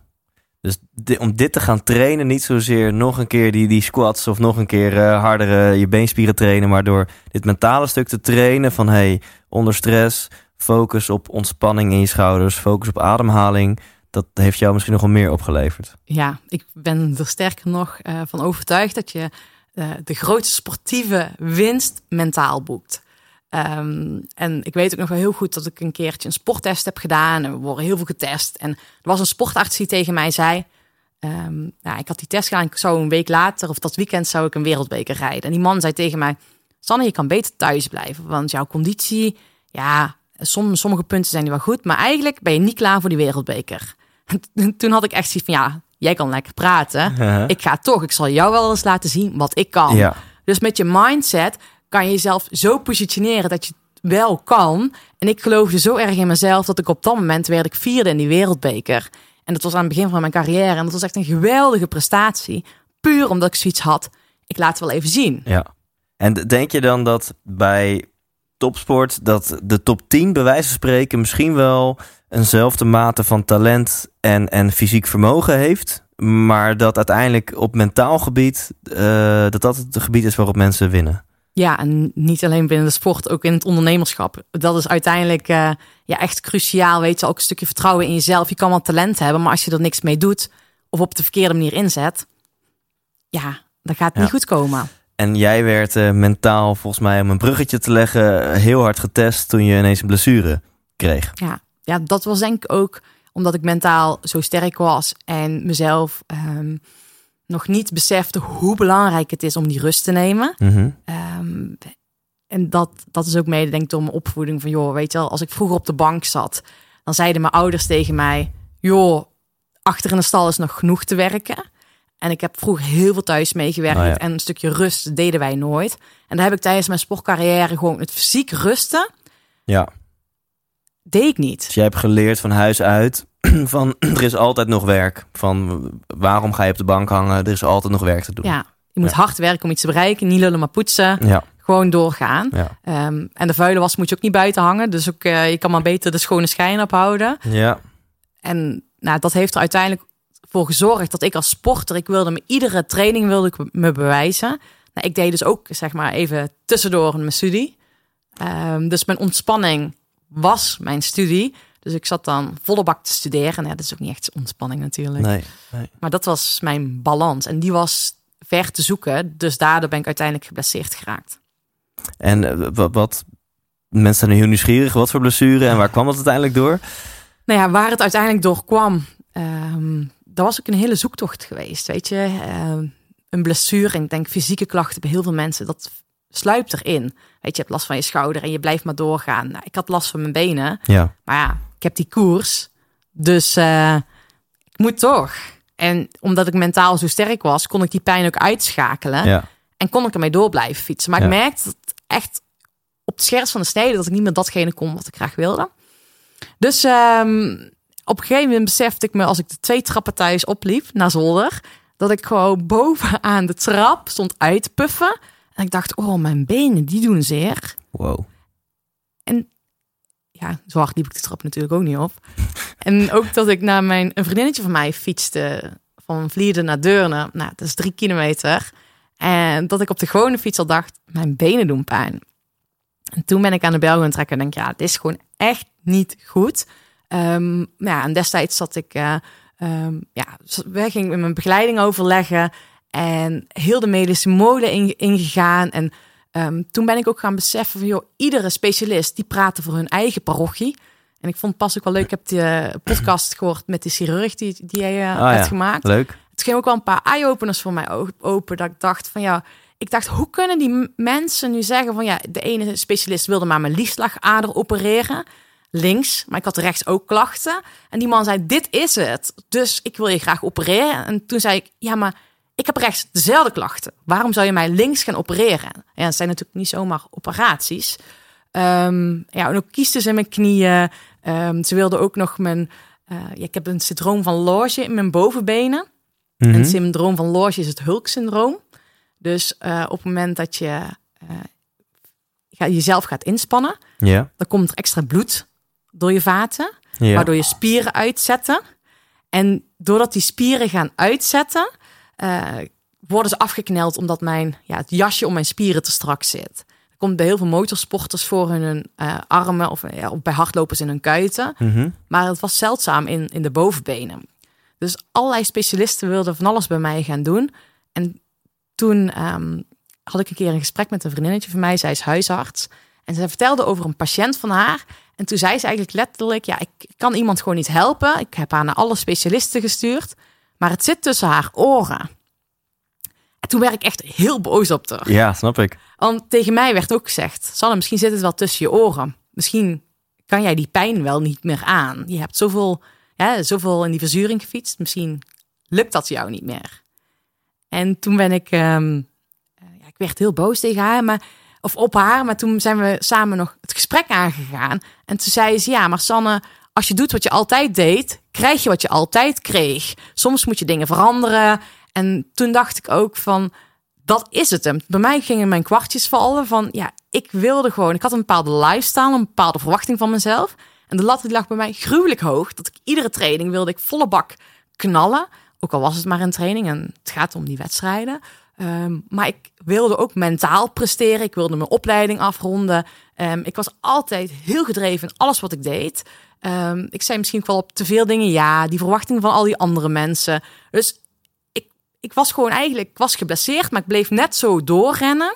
Dus om dit te gaan trainen, niet zozeer nog een keer die, die squats of nog een keer eh, harder eh, je beenspieren trainen, maar door dit mentale stuk te trainen van hey, onder stress, focus op ontspanning in je schouders, focus op ademhaling, dat heeft jou misschien nog wel meer opgeleverd. Ja, ik ben er sterker nog eh, van overtuigd dat je eh, de grootste sportieve winst mentaal boekt. Ehm, en ik weet ook nog wel heel goed dat ik een keertje een sporttest heb gedaan. En we worden heel veel getest. En er was een sportarts die tegen mij zei... ehm, nou, ik had die test gedaan, ik zou een week later of dat weekend zou ik een wereldbeker rijden. En die man zei tegen mij, Sanne, je kan beter thuis blijven, want jouw conditie, ja, som, sommige punten zijn nu wel goed, maar eigenlijk ben je niet klaar voor die wereldbeker. En toen had ik echt zoiets van, ja, jij kan lekker praten. Ik ga toch, ik zal jou wel eens laten zien wat ik kan. Ja. Dus met je mindset kan je jezelf zo positioneren dat je wel kan. En ik geloofde zo erg in mezelf dat ik op dat moment werd ik vierde in die wereldbeker. En dat was aan het begin van mijn carrière. En dat was echt een geweldige prestatie. Puur omdat ik zoiets had. Ik laat het wel even zien. Ja. En denk je dan dat bij topsport dat de top 10 bij wijze van spreken misschien wel eenzelfde mate van talent en, en fysiek vermogen heeft, maar dat uiteindelijk op mentaal gebied uh, dat dat het gebied is waarop mensen winnen? Ja, en niet alleen binnen de sport, ook in het ondernemerschap. Dat is uiteindelijk uh, ja, echt cruciaal. Weet je, ook een stukje vertrouwen in jezelf. Je kan wel talent hebben, maar als je er niks mee doet of op de verkeerde manier inzet, ja, dan gaat het niet goed komen. En jij werd uh, mentaal, volgens mij, om een bruggetje te leggen, heel hard getest toen je ineens een blessure kreeg. Ja, ja dat was denk ik ook omdat ik mentaal zo sterk was en mezelf um, nog niet besefte hoe belangrijk het is om die rust te nemen. Mm -hmm. um, en dat, dat is ook mede, denk ik, door mijn opvoeding van, joh, weet je wel, als ik vroeger op de bank zat, dan zeiden mijn ouders tegen mij, joh, achter in de stal is nog genoeg te werken. En ik heb vroeger heel veel thuis meegewerkt Oh ja. en een stukje rust deden wij nooit. En daar heb ik tijdens mijn sportcarrière gewoon het fysiek rusten, Ja, deed ik niet. dus jij hebt geleerd van huis uit van er is altijd nog werk. Van waarom ga je op de bank hangen? Er is altijd nog werk te doen. Ja, je moet Ja. hard werken om iets te bereiken, niet lullen maar poetsen, Ja, gewoon doorgaan. ja. Ehm, en de vuile was moet je ook niet buiten hangen, dus ook, eh, je kan maar beter de schone schijn ophouden. ja. En nou, dat heeft er uiteindelijk voor gezorgd dat ik als sporter, ik wilde me iedere training wilde ik me bewijzen. Nou, ik deed dus ook zeg maar even tussendoor mijn studie. Ehm, dus mijn ontspanning was mijn studie. Dus ik zat dan volle bak te studeren. Nou, dat is ook niet echt ontspanning natuurlijk. Nee, nee. Maar dat was mijn balans. En die was ver te zoeken. Dus daardoor ben ik uiteindelijk geblesseerd geraakt. En eh, wat, wat mensen zijn heel nieuwsgierig. Wat voor blessure en waar kwam dat uiteindelijk door? Nou ja, waar het uiteindelijk door kwam, ehm dat was ook een hele zoektocht geweest. Weet je, Ehm, een blessure en ik denk fysieke klachten bij heel veel mensen, dat sluipt erin. Weet je, je hebt last van je schouder en je blijft maar doorgaan. Nou, ik had last van mijn benen, Ja, maar ja, ik heb die koers, dus eh, ik moet toch. En omdat ik mentaal zo sterk was, kon ik die pijn ook uitschakelen. ja. En kon ik ermee door blijven fietsen. Maar Ja. ik merkte dat echt op het scherp van de snede dat ik niet meer datgene kon wat ik graag wilde. Dus ehm, op een gegeven moment besefte ik me als ik de twee trappen thuis opliep naar zolder, dat ik gewoon bovenaan de trap stond uit te puffen. En ik dacht, oh, mijn benen die doen zeer. Wow. Ja, zo hard liep ik de trap natuurlijk ook niet op. en ook dat ik naar mijn een vriendinnetje van mij fietste van Vlieden naar Deurne. Nou, dat is drie kilometer. En dat ik op de gewone fiets al dacht, mijn benen doen pijn. En toen ben ik aan de bel gaan trekken en denk, ja, dit is gewoon echt niet goed. Nou ja, en destijds zat ik, eh ehm, ja, wij gingen met mijn begeleiding overleggen en heel de medische molen in- ingegaan. En ehm, toen ben ik ook gaan beseffen van, joh, iedere specialist die praatte voor hun eigen parochie. En ik vond het pas ook wel leuk, ik heb die eh, podcast gehoord met de chirurg die, die jij eh, Ah, hebt ja. gemaakt. Leuk. Het ging ook wel een paar eye-openers voor mij open. Dat ik dacht van ja, ik dacht, hoe kunnen die mensen nu zeggen van ja, de ene specialist wilde maar mijn liefslagader opereren. Links, maar ik had rechts ook klachten. En die man zei, dit is het. Dus ik wil je graag opereren. En toen zei ik, ja, maar ik heb rechts dezelfde klachten. Waarom zou je mij links gaan opereren? Ja, het zijn natuurlijk niet zomaar operaties. Ehm, ja, en ook kiestes in mijn knieën. Ehm, ze wilden ook nog mijn... eh, ja, ik heb een syndroom van Loge in mijn bovenbenen. Mhm. Een syndroom van Loge is het Hulk-syndroom. Dus eh, op het moment dat je eh, jezelf gaat inspannen, dan komt er extra bloed door je vaten, waardoor je spieren uitzetten. En doordat die spieren gaan uitzetten, eh, worden ze afgekneld omdat mijn, ja, het jasje om mijn spieren te strak zit. Dat komt bij heel veel motorsporters voor hun eh, armen of, ja, of bij hardlopers in hun kuiten. Mhm. Maar het was zeldzaam in, in de bovenbenen. Dus allerlei specialisten wilden van alles bij mij gaan doen. En toen ehm, had ik een keer een gesprek met een vriendinnetje van mij. Zij is huisarts. En zij vertelde over een patiënt van haar. En toen zei ze eigenlijk letterlijk... ja, ik kan iemand gewoon niet helpen. Ik heb haar naar alle specialisten gestuurd. Maar het zit tussen haar oren. En toen werd ik echt heel boos op haar. Ja, snap ik. Want tegen mij werd ook gezegd: Sanne, misschien zit het wel tussen je oren. Misschien kan jij die pijn wel niet meer aan. Je hebt zoveel, ja, zoveel in die verzuring gefietst. Misschien lukt dat jou niet meer. En toen ben ik, ehm, ja, ik werd heel boos tegen haar, maar, of op haar. Maar toen zijn we samen nog het gesprek aangegaan. En toen zei ze: Ja, maar Sanne, als je doet wat je altijd deed, krijg je wat je altijd kreeg. Soms moet je dingen veranderen. En toen dacht ik ook van, dat is het hem. Bij mij gingen mijn kwartjes vallen van, ja, ik wilde gewoon, ik had een bepaalde lifestyle, een bepaalde verwachting van mezelf. En de lat die lag bij mij gruwelijk hoog, dat ik iedere training wilde ik volle bak knallen. Ook al was het maar een training en het gaat om die wedstrijden. Um, maar ik wilde ook mentaal presteren. Ik wilde mijn opleiding afronden. Um, ik was altijd heel gedreven in alles wat ik deed. Um, ik zei misschien wel op te veel dingen ja. Die verwachting van al die andere mensen. Dus ik, ik was gewoon eigenlijk was geblesseerd, maar ik bleef net zo doorrennen.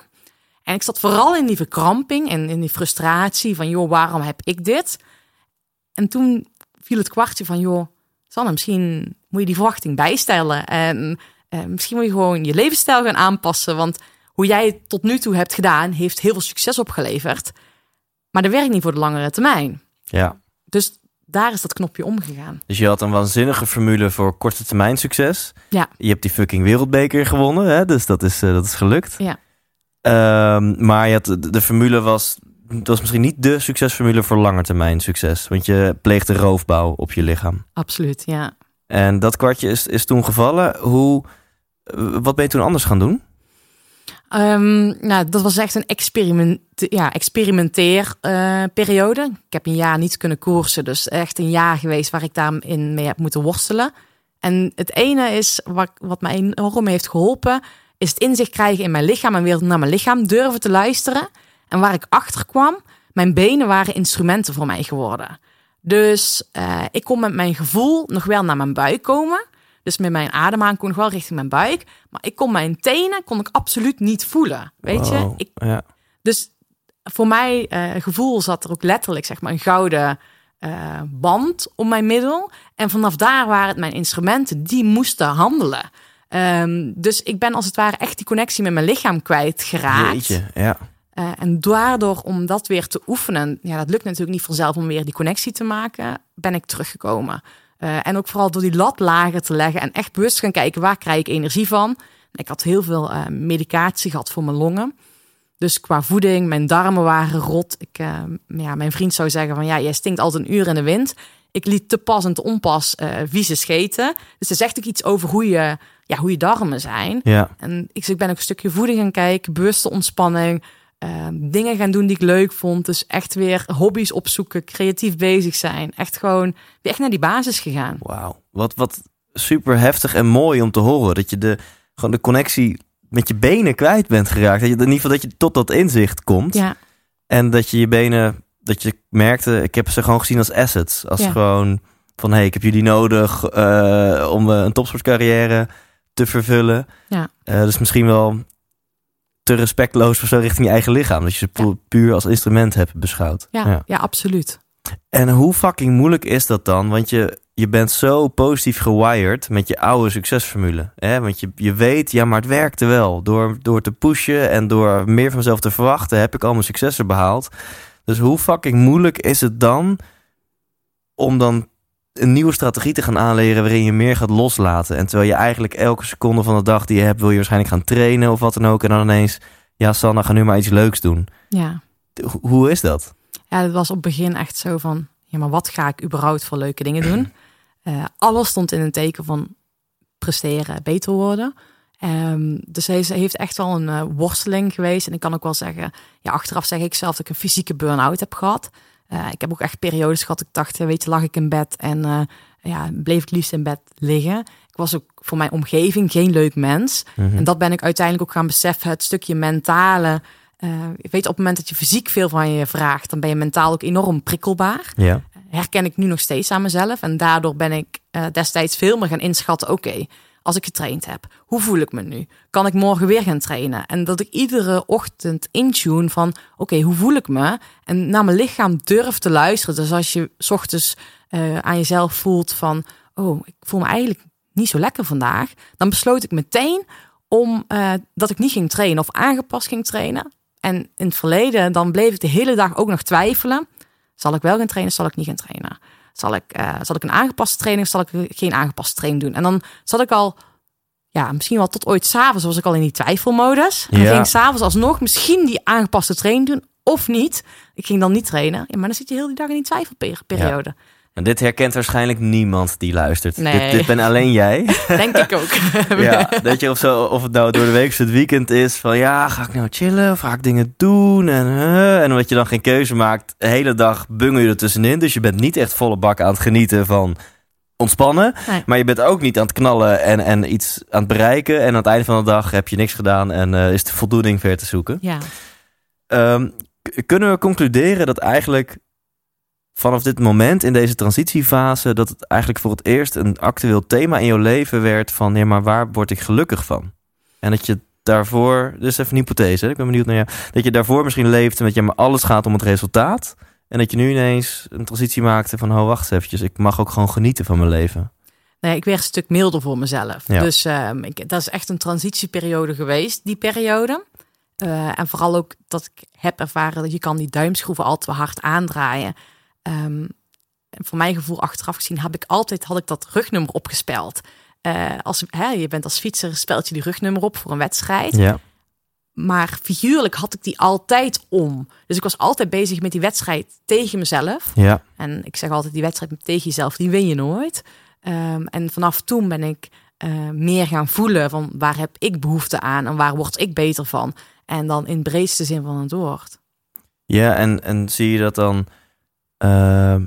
En ik zat vooral in die verkramping en in die frustratie van, joh, waarom heb ik dit? En toen viel het kwartje van, joh, Sanne, misschien moet je die verwachting bijstellen. En uh, misschien moet je gewoon je levensstijl gaan aanpassen. Want hoe jij het tot nu toe hebt gedaan, heeft heel veel succes opgeleverd. Maar dat werkt niet voor de langere termijn. Ja. Dus daar is dat knopje omgegaan. Dus je had een waanzinnige formule voor korte termijn succes. Ja. Je hebt die fucking wereldbeker gewonnen, hè? dus dat is, uh, dat is gelukt. Ja. Um, maar je had, de, de formule was, was misschien niet de succesformule voor langetermijn succes. Want je pleegde roofbouw op je lichaam. Absoluut, ja. En dat kwartje is, is toen gevallen. Hoe, wat ben je toen anders gaan doen? Um, nou, dat was echt een experiment, ja, experimenteerperiode. Ik heb een jaar niet kunnen koersen, dus echt een jaar geweest waar ik daarin mee heb moeten worstelen. En het ene is wat, wat mij enorm heeft geholpen, is het inzicht krijgen in mijn lichaam en weer naar mijn lichaam durven te luisteren. En waar ik achter kwam, mijn benen waren instrumenten voor mij geworden. Dus uh, ik kon met mijn gevoel nog wel naar mijn buik komen. Dus met mijn ademhaling kon ik wel richting mijn buik. Maar ik kon mijn tenen kon ik absoluut niet voelen. Weet Wow, je? Ik, ja. dus voor mij uh, gevoel zat er ook letterlijk zeg maar een gouden uh, band om mijn middel. En vanaf daar waren het mijn instrumenten die moesten handelen. Um, dus ik ben als het ware echt die connectie met mijn lichaam kwijtgeraakt. Jeetje, ja. Uh, en daardoor om dat weer te oefenen, ja, dat lukt natuurlijk niet vanzelf om weer die connectie te maken, ben ik teruggekomen. Uh, en ook vooral door die lat lager te leggen en echt bewust gaan kijken waar krijg ik energie van. Ik had heel veel uh, medicatie gehad voor mijn longen. Dus qua voeding, mijn darmen waren rot. Ik, uh, ja, mijn vriend zou zeggen van ja, jij stinkt altijd een uur in de wind. Ik liet te pas en te onpas vieze scheten. Dus er zegt ook iets over hoe je, ja, hoe je darmen zijn. Ja. En ik, ik ben ook een stukje voeding gaan kijken, bewuste ontspanning. Uh, dingen gaan doen die ik leuk vond. Dus echt weer hobby's opzoeken, creatief bezig zijn. Echt gewoon weer echt naar die basis gegaan. Wauw. Wat, wat super heftig en mooi om te horen. Dat je de, gewoon de connectie met je benen kwijt bent geraakt. Dat je in ieder geval dat je tot dat inzicht komt. Ja. En dat je je benen, dat je merkte, ik heb ze gewoon gezien als assets. Als Ja. gewoon van hé, hey, ik heb jullie nodig uh, om uh, een topsportcarrière te vervullen. Ja. Uh, dus misschien wel te respectloos of zo richting je eigen lichaam. Dat je ze pu puur als instrument hebt beschouwd. Ja, ja. ja, absoluut. En hoe fucking moeilijk is dat dan? Want je, je bent zo positief gewired met je oude succesformule. Hè? Want je, je weet, ja, maar het werkte wel. Door, door te pushen en door meer van mezelf te verwachten, heb ik al mijn successen behaald. Dus hoe fucking moeilijk is het dan om dan een nieuwe strategie te gaan aanleren waarin je meer gaat loslaten. En terwijl je eigenlijk elke seconde van de dag die je hebt, wil je waarschijnlijk gaan trainen of wat dan ook. En dan ineens, ja, Sanna, ga nu maar iets leuks doen. Ja. Ho hoe is dat? Ja, het was op het begin echt zo van, ja, maar wat ga ik überhaupt voor leuke dingen doen? Uh, alles stond in een teken van presteren, beter worden. Um, dus hij heeft echt wel een uh, worsteling geweest. En ik kan ook wel zeggen, ja, achteraf zeg ik zelf dat ik een fysieke burn-out heb gehad. Uh, ik heb ook echt periodes gehad. Ik dacht, weet je, lag ik in bed en uh, ja, bleef ik liefst in bed liggen. Ik was ook voor mijn omgeving geen leuk mens. Mhm. Mm -hmm. En dat ben ik uiteindelijk ook gaan beseffen. Het stukje mentale. Uh, je weet, op het moment dat je fysiek veel van je vraagt, dan ben je mentaal ook enorm prikkelbaar. Ja. Herken ik nu nog steeds aan mezelf. En daardoor ben ik destijds veel meer gaan inschatten. Oké, okay, als ik getraind heb, hoe voel ik me nu? Kan ik morgen weer gaan trainen? En dat ik iedere ochtend intune van, oké, hoe voel ik me? En naar mijn lichaam durf te luisteren. Dus als je ochtends uh, aan jezelf voelt van, oh, ik voel me eigenlijk niet zo lekker vandaag. Dan besloot ik meteen om eh, dat ik niet ging trainen of aangepast ging trainen. En in het verleden, dan bleef ik de hele dag ook nog twijfelen. Zal ik wel gaan trainen, zal ik niet gaan trainen? Zal ik, uh, zal ik een aangepaste training of zal ik geen aangepaste training doen? En dan zat ik al, ja, misschien wel tot ooit s'avonds was ik al in die twijfelmodus. En Ja. ging s'avonds alsnog misschien die aangepaste training doen of niet. Ik ging dan niet trainen. Ja, maar dan zit je heel die dag in die twijfelperiode. En dit herkent waarschijnlijk niemand die luistert. Nee. Dit, dit ben alleen jij. Denk ik ook. ja, dat je of, zo, of het nou door de week of het weekend is van ja, ga ik nou chillen of ga ik dingen doen? En, eh, en omdat je dan geen keuze maakt, de hele dag bungel je er tussenin. Dus je bent niet echt volle bak aan het genieten van ontspannen. Nee. Maar je bent ook niet aan het knallen en, en iets aan het bereiken. En aan het einde van de dag heb je niks gedaan en eh, is de voldoening ver te zoeken. Ja. Ehm, kunnen we concluderen dat eigenlijk vanaf dit moment in deze transitiefase, dat het eigenlijk voor het eerst een actueel thema in jouw leven werd van, ja, maar waar word ik gelukkig van? En dat je daarvoor, dus even een hypothese, ik ben benieuwd naar jou, dat je daarvoor misschien leefde met, ja, maar alles gaat om het resultaat. En dat je nu ineens een transitie maakte van, oh, wacht eventjes, ik mag ook gewoon genieten van mijn leven. Nee, ik werd een stuk milder voor mezelf. Ja. Dus ehm, ik, dat is echt een transitieperiode geweest, die periode. Eh, en vooral ook dat ik heb ervaren dat je kan die duimschroeven al te hard aandraaien. En voor mijn gevoel achteraf gezien heb ik altijd had ik dat rugnummer opgespeld. Eh, als, hè, je bent als fietser, speld je die rugnummer op voor een wedstrijd. Ja. Maar figuurlijk had ik die altijd om. Dus ik was altijd bezig met die wedstrijd tegen mezelf. Ja. En ik zeg altijd, die wedstrijd tegen jezelf, die win je nooit. Ehm, en vanaf toen ben ik eh, meer gaan voelen van waar heb ik behoefte aan en waar word ik beter van. En dan in breedste zin van het woord. Ja, en, en zie je dat dan... ehm,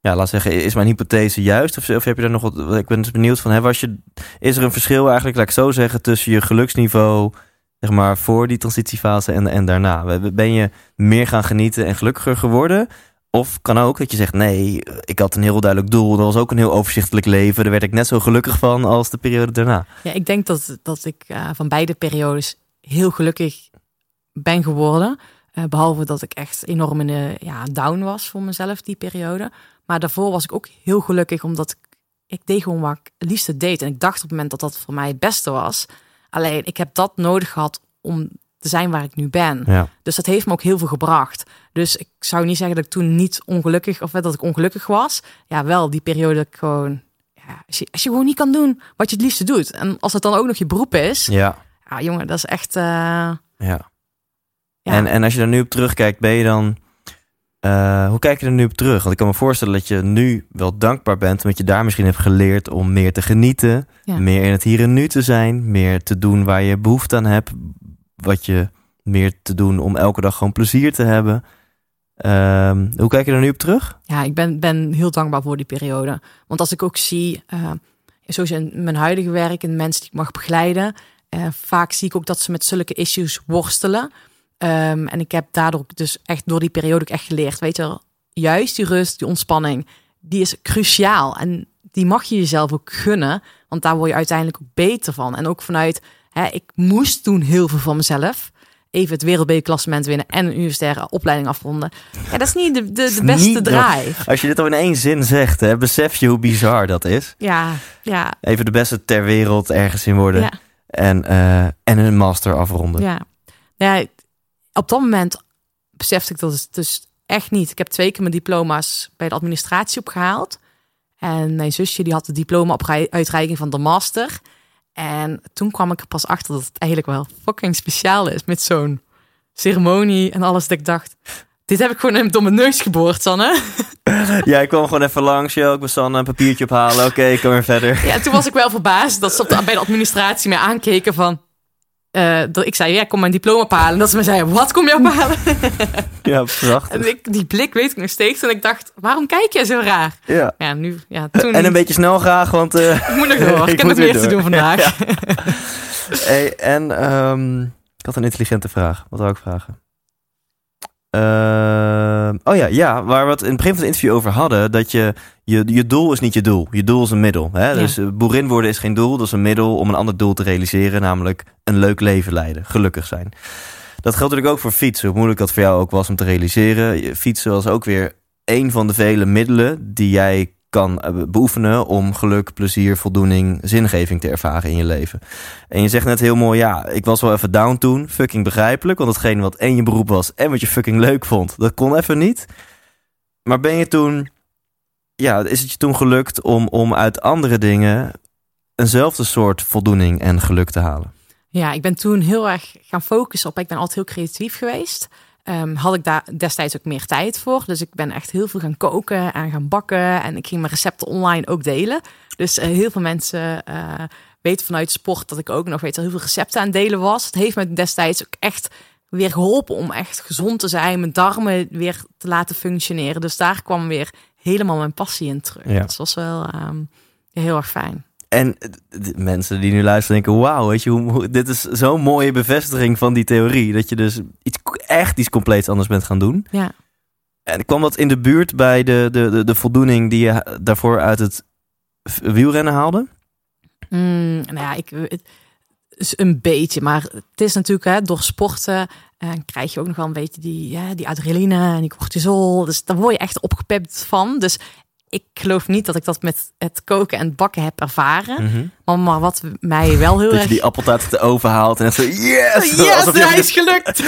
ja, laat zeggen, is mijn hypothese juist? Of, of heb je daar nog wat... Ik ben dus benieuwd van, hè, was je, is er een verschil eigenlijk, laat ik zo zeggen, tussen je geluksniveau, zeg maar, voor die transitiefase en, en daarna? Ben je meer gaan genieten en gelukkiger geworden? Of kan ook dat je zegt, nee, ik had een heel duidelijk doel. Dat was ook een heel overzichtelijk leven. Daar werd ik net zo gelukkig van als de periode daarna. Ja, ik denk dat, dat ik eh, van beide periodes heel gelukkig ben geworden. Eh, behalve dat ik echt enorm in de ja, down was voor mezelf die periode. Maar daarvoor was ik ook heel gelukkig omdat ik, ik deed gewoon wat ik het liefste deed. En ik dacht op het moment dat dat voor mij het beste was. Alleen ik heb dat nodig gehad om te zijn waar ik nu ben. Ja. Dus dat heeft me ook heel veel gebracht. Dus ik zou niet zeggen dat ik toen niet ongelukkig of dat ik ongelukkig was. Ja, wel die periode dat ik gewoon. Ja, als, je, als je gewoon niet kan doen wat je het liefste doet. En als het dan ook nog je beroep is. Ja, Ja, jongen, dat is echt. eh, ja. Ja. En, en als je daar nu op terugkijkt, ben je dan. eh, hoe kijk je er nu op terug? Want ik kan me voorstellen dat je nu wel dankbaar bent, omdat je daar misschien hebt geleerd om meer te genieten, Ja. meer in het hier en nu te zijn, meer te doen waar je behoefte aan hebt, wat je meer te doen om elke dag gewoon plezier te hebben. Ehm, hoe kijk je er nu op terug? ja, ik ben, ben heel dankbaar voor die periode. Want als ik ook zie, eh zoals in mijn huidige werk en mensen die ik mag begeleiden, eh, vaak zie ik ook dat ze met zulke issues worstelen. Ehm, en ik heb daardoor dus echt door die periode ook echt geleerd, weet je wel, juist die rust, die ontspanning, die is cruciaal. En die mag je jezelf ook gunnen, want daar word je uiteindelijk ook beter van. En ook vanuit, hè, ik moest toen heel veel van mezelf. Even het wereldbekerklassement winnen en een universitaire opleiding afronden. Ja, dat is niet de, de, de beste drive. Als je dit al in één zin zegt, hè, besef je hoe bizar dat is. Ja, ja, Even de beste ter wereld ergens in worden ja. en, eh, en een master afronden. Ja. ja, op dat moment besefte ik dat het dus echt niet. Ik heb twee keer mijn diploma's bij de administratie opgehaald. En mijn zusje die had de diploma op uitreiking van de master. En toen kwam ik er pas achter dat het eigenlijk wel fucking speciaal is met zo'n ceremonie en alles. Dat ik dacht, dit heb ik gewoon door mijn neus geboord, Sanne. Ja, ik kwam gewoon even langs. Yo, ik ben Sanne, een papiertje ophalen. Oké, ik kom weer verder. Ja, toen was ik wel verbaasd dat ze bij de administratie mij aankeken van... dat ik zei, ja, ik kom mijn diploma ophalen. En dat ze me zeiden, wat kom je ophalen? Ja, prachtig. En ik, die blik weet ik nog steeds. En ik dacht, waarom kijk je zo raar? Ja. Ja, nu, ja, toen... En een beetje snel graag, want... eh, Ik moet nog door. Ik, Ik heb nog weer meer te doen vandaag. hey, en ehm, ik had een intelligente vraag. Wat wou ik vragen? Ehm, oh ja, ja, waar we het in het begin van het interview over hadden, dat je, je, je doel is niet je doel. Je doel is een middel. Hè? Dus eh, boerin worden is geen doel, dat is een middel om een ander doel te realiseren, namelijk een leuk leven leiden, gelukkig zijn. Dat geldt natuurlijk ook voor fietsen, hoe moeilijk dat voor jou ook was om te realiseren. Fietsen was ook weer een van de vele middelen die jij kan eh, beoefenen om geluk, plezier, voldoening, zingeving te ervaren in je leven. En je zegt net heel mooi, ja, ik was wel even down toen. Fucking begrijpelijk, want hetgene wat en je beroep was en wat je fucking leuk vond, dat kon even niet. Maar ben je toen, ja, is het je toen gelukt om, om uit andere dingen eenzelfde soort voldoening en geluk te halen? Ja, ik ben toen heel erg gaan focussen op. Ik ben altijd heel creatief geweest. Ehm, had ik daar destijds ook meer tijd voor. Dus ik ben echt heel veel gaan koken en gaan bakken. En ik ging mijn recepten online ook delen. Dus uh, heel veel mensen uh, weten vanuit sport dat ik ook nog weet, heel veel recepten aan delen was. Het heeft me destijds ook echt weer geholpen om echt gezond te zijn. Mijn darmen weer te laten functioneren. Dus daar kwam weer helemaal mijn passie in terug. Ja. Dus dat was wel um, heel erg fijn. En de mensen die nu luisteren denken, wauw, weet je, hoe, dit is zo'n mooie bevestiging van die theorie. Dat je dus iets, echt iets compleets anders bent gaan doen. Ja. En kwam dat in de buurt bij de, de, de, de voldoening die je daarvoor uit het wielrennen haalde? Mm, nou ja, ik, het is een beetje. Maar het is natuurlijk hè, door sporten uh, krijg je ook nog wel een beetje die, ja, die adrenaline en die cortisol. Dus daar word je echt opgepept van. Dus ik geloof niet dat ik dat met het koken en bakken heb ervaren. Mhm. maar, maar, wat mij wel heel dat erg... je die appeltaart uit de oven haalt en zo, yes! Yes, hij is gelukt!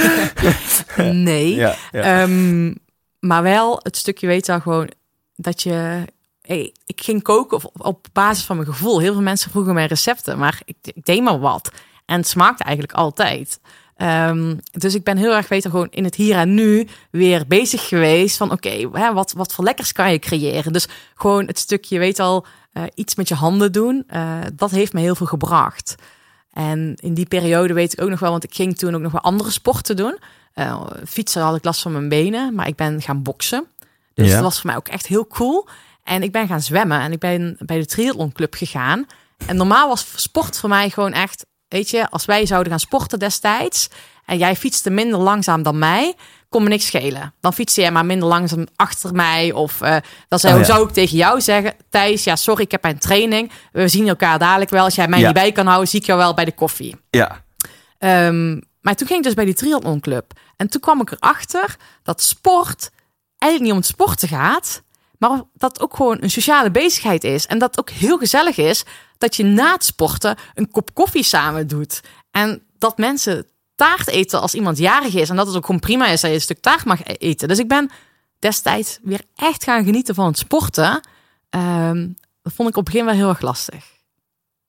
nee. Ja, ja. Um, maar wel het stukje weet dan gewoon dat je... Hey, ik ging koken op, op basis van mijn gevoel. Heel veel mensen vroegen mij recepten, maar ik, ik deed maar wat. En het smaakte eigenlijk altijd. Um, dus ik ben heel erg weten gewoon in het hier en nu weer bezig geweest van oké, okay, wat, wat voor lekkers kan je creëren? Dus gewoon het stukje, weet al, uh, iets met je handen doen, uh, dat heeft me heel veel gebracht. En in die periode weet ik ook nog wel, want ik ging toen ook nog wel andere sporten doen. Uh, fietsen had ik last van mijn benen, maar ik ben gaan boksen. Dus Ja. dat was voor mij ook echt heel cool. En ik ben gaan zwemmen en ik ben bij de triathlon club gegaan. En normaal was sport voor mij gewoon echt Weet je, als wij zouden gaan sporten destijds en jij fietste minder langzaam dan mij, kon me niks schelen. Dan fietste jij maar minder langzaam achter mij. Of uh, dan zou, Oh, ja. zou ik tegen jou zeggen, Thijs, ja sorry, ik heb een training. We zien elkaar dadelijk wel. Als jij mij Ja. niet bij kan houden, zie ik jou wel bij de koffie. Ja, Ehm, maar toen ging ik dus bij die triathlon club. En toen kwam ik erachter dat sport eigenlijk niet om het sporten gaat. Maar dat ook gewoon een sociale bezigheid is. En dat ook heel gezellig is dat je na het sporten een kop koffie samen doet. En dat mensen taart eten als iemand jarig is. En dat het ook gewoon prima is dat je een stuk taart mag e- eten. Dus ik ben destijds weer echt gaan genieten van het sporten. Ehm, dat vond ik op het begin wel heel erg lastig.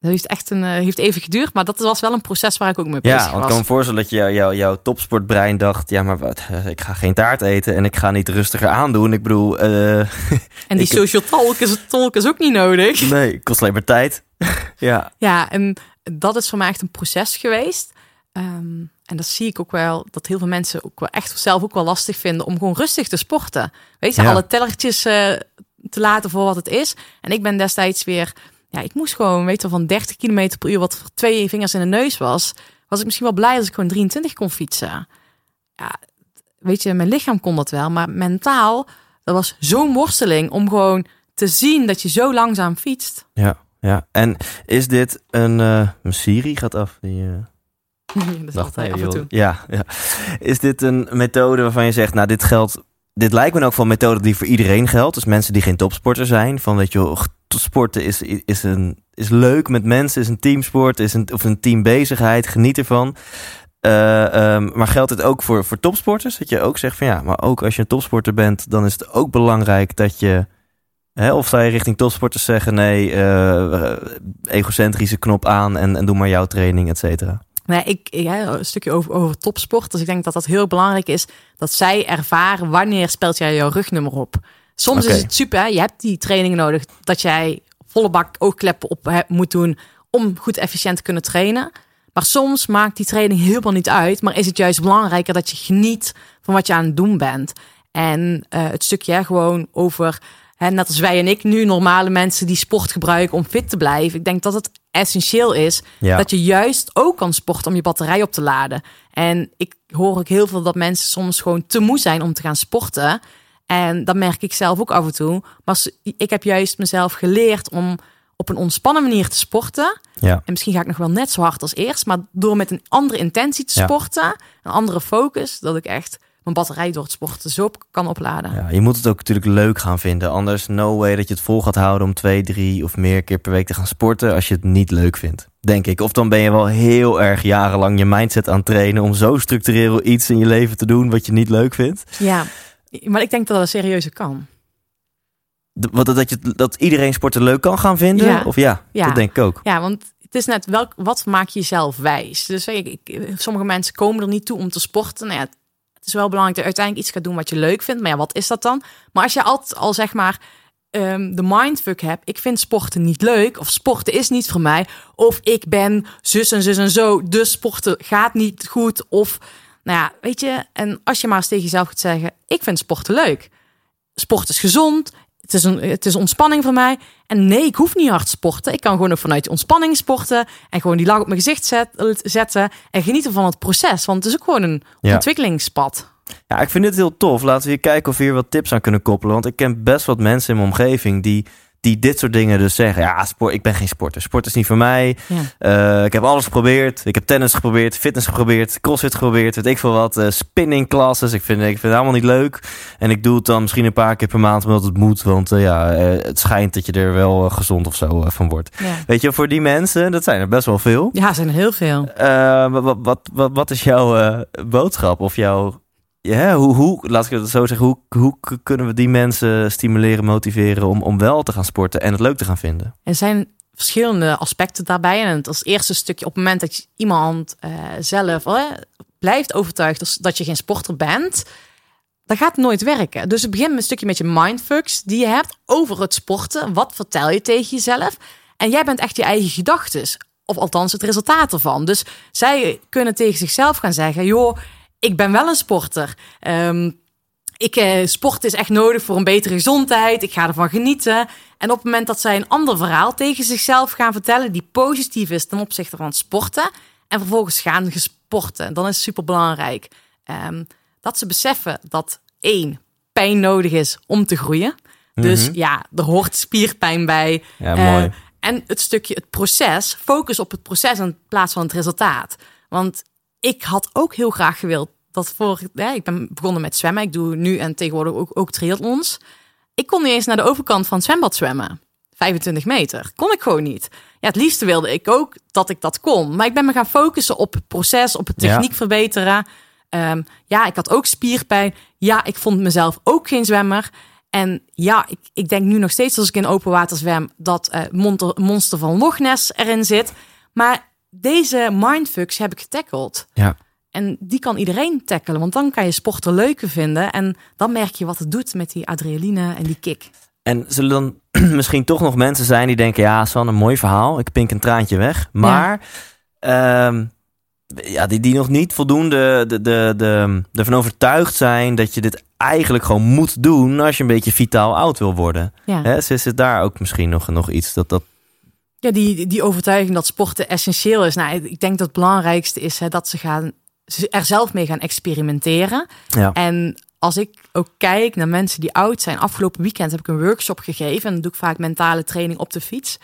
Dat heeft echt een, eh, heeft even geduurd, maar dat was wel een proces waar ik ook mee bezig ja want ik was. kan me voorstellen dat je, jou, jouw topsportbrein dacht... ja, maar wat, eh, ik ga geen taart eten en ik ga niet rustiger aandoen. Ik bedoel, eh, En die ik- social talk is, talk is ook niet nodig. nee, kost alleen maar tijd. ja, Ja, en dat is voor mij echt een proces geweest. Ehm, en dat zie ik ook wel, dat heel veel mensen ook wel echt zelf ook wel lastig vinden om gewoon rustig te sporten. Weet je, Ja. alle tellertjes te laten voor wat het is. En ik ben destijds weer, ja, ik moest gewoon, weet je, wel, van 30 km per uur, wat voor twee vingers in de neus was, was ik misschien wel blij als ik gewoon 23 kon fietsen. Ja, weet je, mijn lichaam kon dat wel, maar mentaal, dat was zo'n worsteling om gewoon te zien dat je zo langzaam fietst. ja, ja. En is dit een... eh Siri gaat af. Die, eh, dat Dacht, hey, af en toe. Ja, ja. Is dit een methode waarvan je zegt, nou, dit geldt. Dit lijkt me ook wel een methode die voor iedereen geldt. Dus mensen die geen topsporter zijn. Van weet je, sporten is, is, een, is leuk met mensen, is een teamsport, is een, of een teambezigheid, geniet ervan. Eh, ehm, maar geldt het ook voor, voor topsporters? Dat je ook zegt van ja, maar ook als je een topsporter bent, dan is het ook belangrijk dat je. Hè, of je richting topsporters zeggen: nee, eh, egocentrische knop aan en, en doe maar jouw training, et cetera. Nee, ik, ja, een stukje over, over topsport. Dus ik denk dat dat heel belangrijk is dat zij ervaren wanneer speelt jij jouw rugnummer op. Soms is het super, hè? je hebt die training nodig dat jij volle bak oogkleppen op hebt, moet doen om goed efficiënt te kunnen trainen. Maar soms maakt die training helemaal niet uit, maar is het juist belangrijker dat je geniet van wat je aan het doen bent. En eh, het stukje hè, gewoon over, hè, net als wij en ik nu, normale mensen die sport gebruiken om fit te blijven. Ik denk dat het essentieel is Ja. dat je juist ook kan sporten om je batterij op te laden. En ik hoor ook heel veel dat mensen soms gewoon te moe zijn om te gaan sporten. En dat merk ik zelf ook af en toe. Maar ik heb juist mezelf geleerd om op een ontspannen manier te sporten. Ja. En misschien ga ik nog wel net zo hard als eerst. Maar door met een andere intentie te Ja. sporten, een andere focus, dat ik echt mijn batterij door het sporten zo op kan opladen. Ja, je moet het ook natuurlijk leuk gaan vinden. Anders no way dat je het vol gaat houden om twee, drie of meer keer per week te gaan sporten als je het niet leuk vindt. Denk ik. Of dan ben je wel heel erg jarenlang je mindset aan het trainen om zo structureel iets in je leven te doen wat je niet leuk vindt. Ja, maar ik denk dat dat serieuze kan. Wat, dat, je, dat iedereen sporten leuk kan gaan vinden? Ja. Of ja, Ja. dat denk ik ook. Ja, want het is net welk, wat maak je jezelf wijs? Dus je, ik, sommige mensen komen er niet toe om te sporten. Nou ja, het is wel belangrijk dat je uiteindelijk iets gaat doen wat je leuk vindt. Maar ja, wat is dat dan? Maar als je altijd al zeg maar ehm, de mindfuck hebt, ik vind sporten niet leuk, of sporten is niet voor mij, of ik ben zus en zus en zo, dus sporten gaat niet goed, of nou ja, weet je, en als je maar eens tegen jezelf gaat zeggen, ik vind sporten leuk. Sport is gezond, het is, een, het is ontspanning voor mij. En nee, ik hoef niet hard te sporten. Ik kan gewoon ook vanuit ontspanning sporten. En gewoon die lach op mijn gezicht zet- zetten. En genieten van het proces. Want het is ook gewoon een Ja. ontwikkelingspad. Ja, ik vind dit heel tof. Laten we hier kijken of we hier wat tips aan kunnen koppelen. Want ik ken best wat mensen in mijn omgeving die, die dit soort dingen dus zeggen. Ja, sport, ik ben geen sporter. Sport is niet voor mij. Ja. Eh, ik heb alles geprobeerd. Ik heb tennis geprobeerd, fitness geprobeerd, crossfit geprobeerd, weet ik veel wat. eh, spinning classes. Ik vind, ik vind het allemaal niet leuk. En ik doe het dan misschien een paar keer per maand omdat het moet. Want eh, ja, het schijnt dat je er wel gezond of zo van wordt. Ja. Weet je, voor die mensen, dat zijn er best wel veel. ja, zijn er heel veel. Wat, wat, wat, wat is jouw boodschap of jouw... Ja, hoe, hoe, laat ik het zo zeggen, hoe, hoe kunnen we die mensen stimuleren, motiveren om, om wel te gaan sporten en het leuk te gaan vinden? Er zijn verschillende aspecten daarbij. En het als eerste stukje op het moment dat je iemand eh, zelf blijft overtuigd dat je geen sporter bent, dan gaat nooit werken. Dus het begint met een stukje met je mindfucks die je hebt over het sporten. Wat vertel je tegen jezelf? En jij bent echt je eigen gedachtes. Of althans het resultaat ervan. Dus zij kunnen tegen zichzelf gaan zeggen: joh, ik ben wel een sporter. Ehm, ik, eh, sport is echt nodig voor een betere gezondheid. Ik ga ervan genieten. En op het moment dat zij een ander verhaal tegen zichzelf gaan vertellen, die positief is ten opzichte van sporten, en vervolgens gaan gesporten, dan is het super belangrijk dat ze beseffen dat één pijn nodig is om te groeien. Dus ja, er hoort spierpijn bij. Ja, Eh, mooi. en het stukje het proces, focus op het proces in plaats van het resultaat. Want ik had ook heel graag gewild dat voor, ja, ik ben begonnen met zwemmen. Ik doe nu en tegenwoordig ook, ook triathlons. Ik kon niet eens naar de overkant van het zwembad zwemmen. 25 meter. Kon ik gewoon niet. Ja, het liefste wilde ik ook dat ik dat kon. Maar ik ben me gaan focussen op het proces, op het Ja. techniek verbeteren. Ehm, ja, ik had ook spierpijn. Ja, ik vond mezelf ook geen zwemmer. En ja, ik, ik denk nu nog steeds als ik in open water zwem... dat eh monster, monster van Loch Ness erin zit. Maar deze mindfucks heb ik getackled. Ja. En die kan iedereen tackelen, want dan kan je sporten leuker vinden. En dan merk je wat het doet met die adrenaline en die kick. En zullen dan misschien toch nog mensen zijn die denken... ja, San, een mooi verhaal. Ik pink een traantje weg. Maar ehm, ja, die, die nog niet voldoende de, de, de, ervan overtuigd zijn... dat je dit eigenlijk gewoon moet doen... als je een beetje vitaal oud wil worden. Ja. Hè, is is het daar ook misschien nog, nog iets dat... dat Ja, die, die overtuiging dat sporten essentieel is. Nou, ik denk dat het belangrijkste is hè, dat ze gaan, ze er zelf mee gaan experimenteren. ja. En als ik ook kijk naar mensen die oud zijn. Afgelopen weekend heb ik een workshop gegeven. En dan doe ik vaak mentale training op de fiets.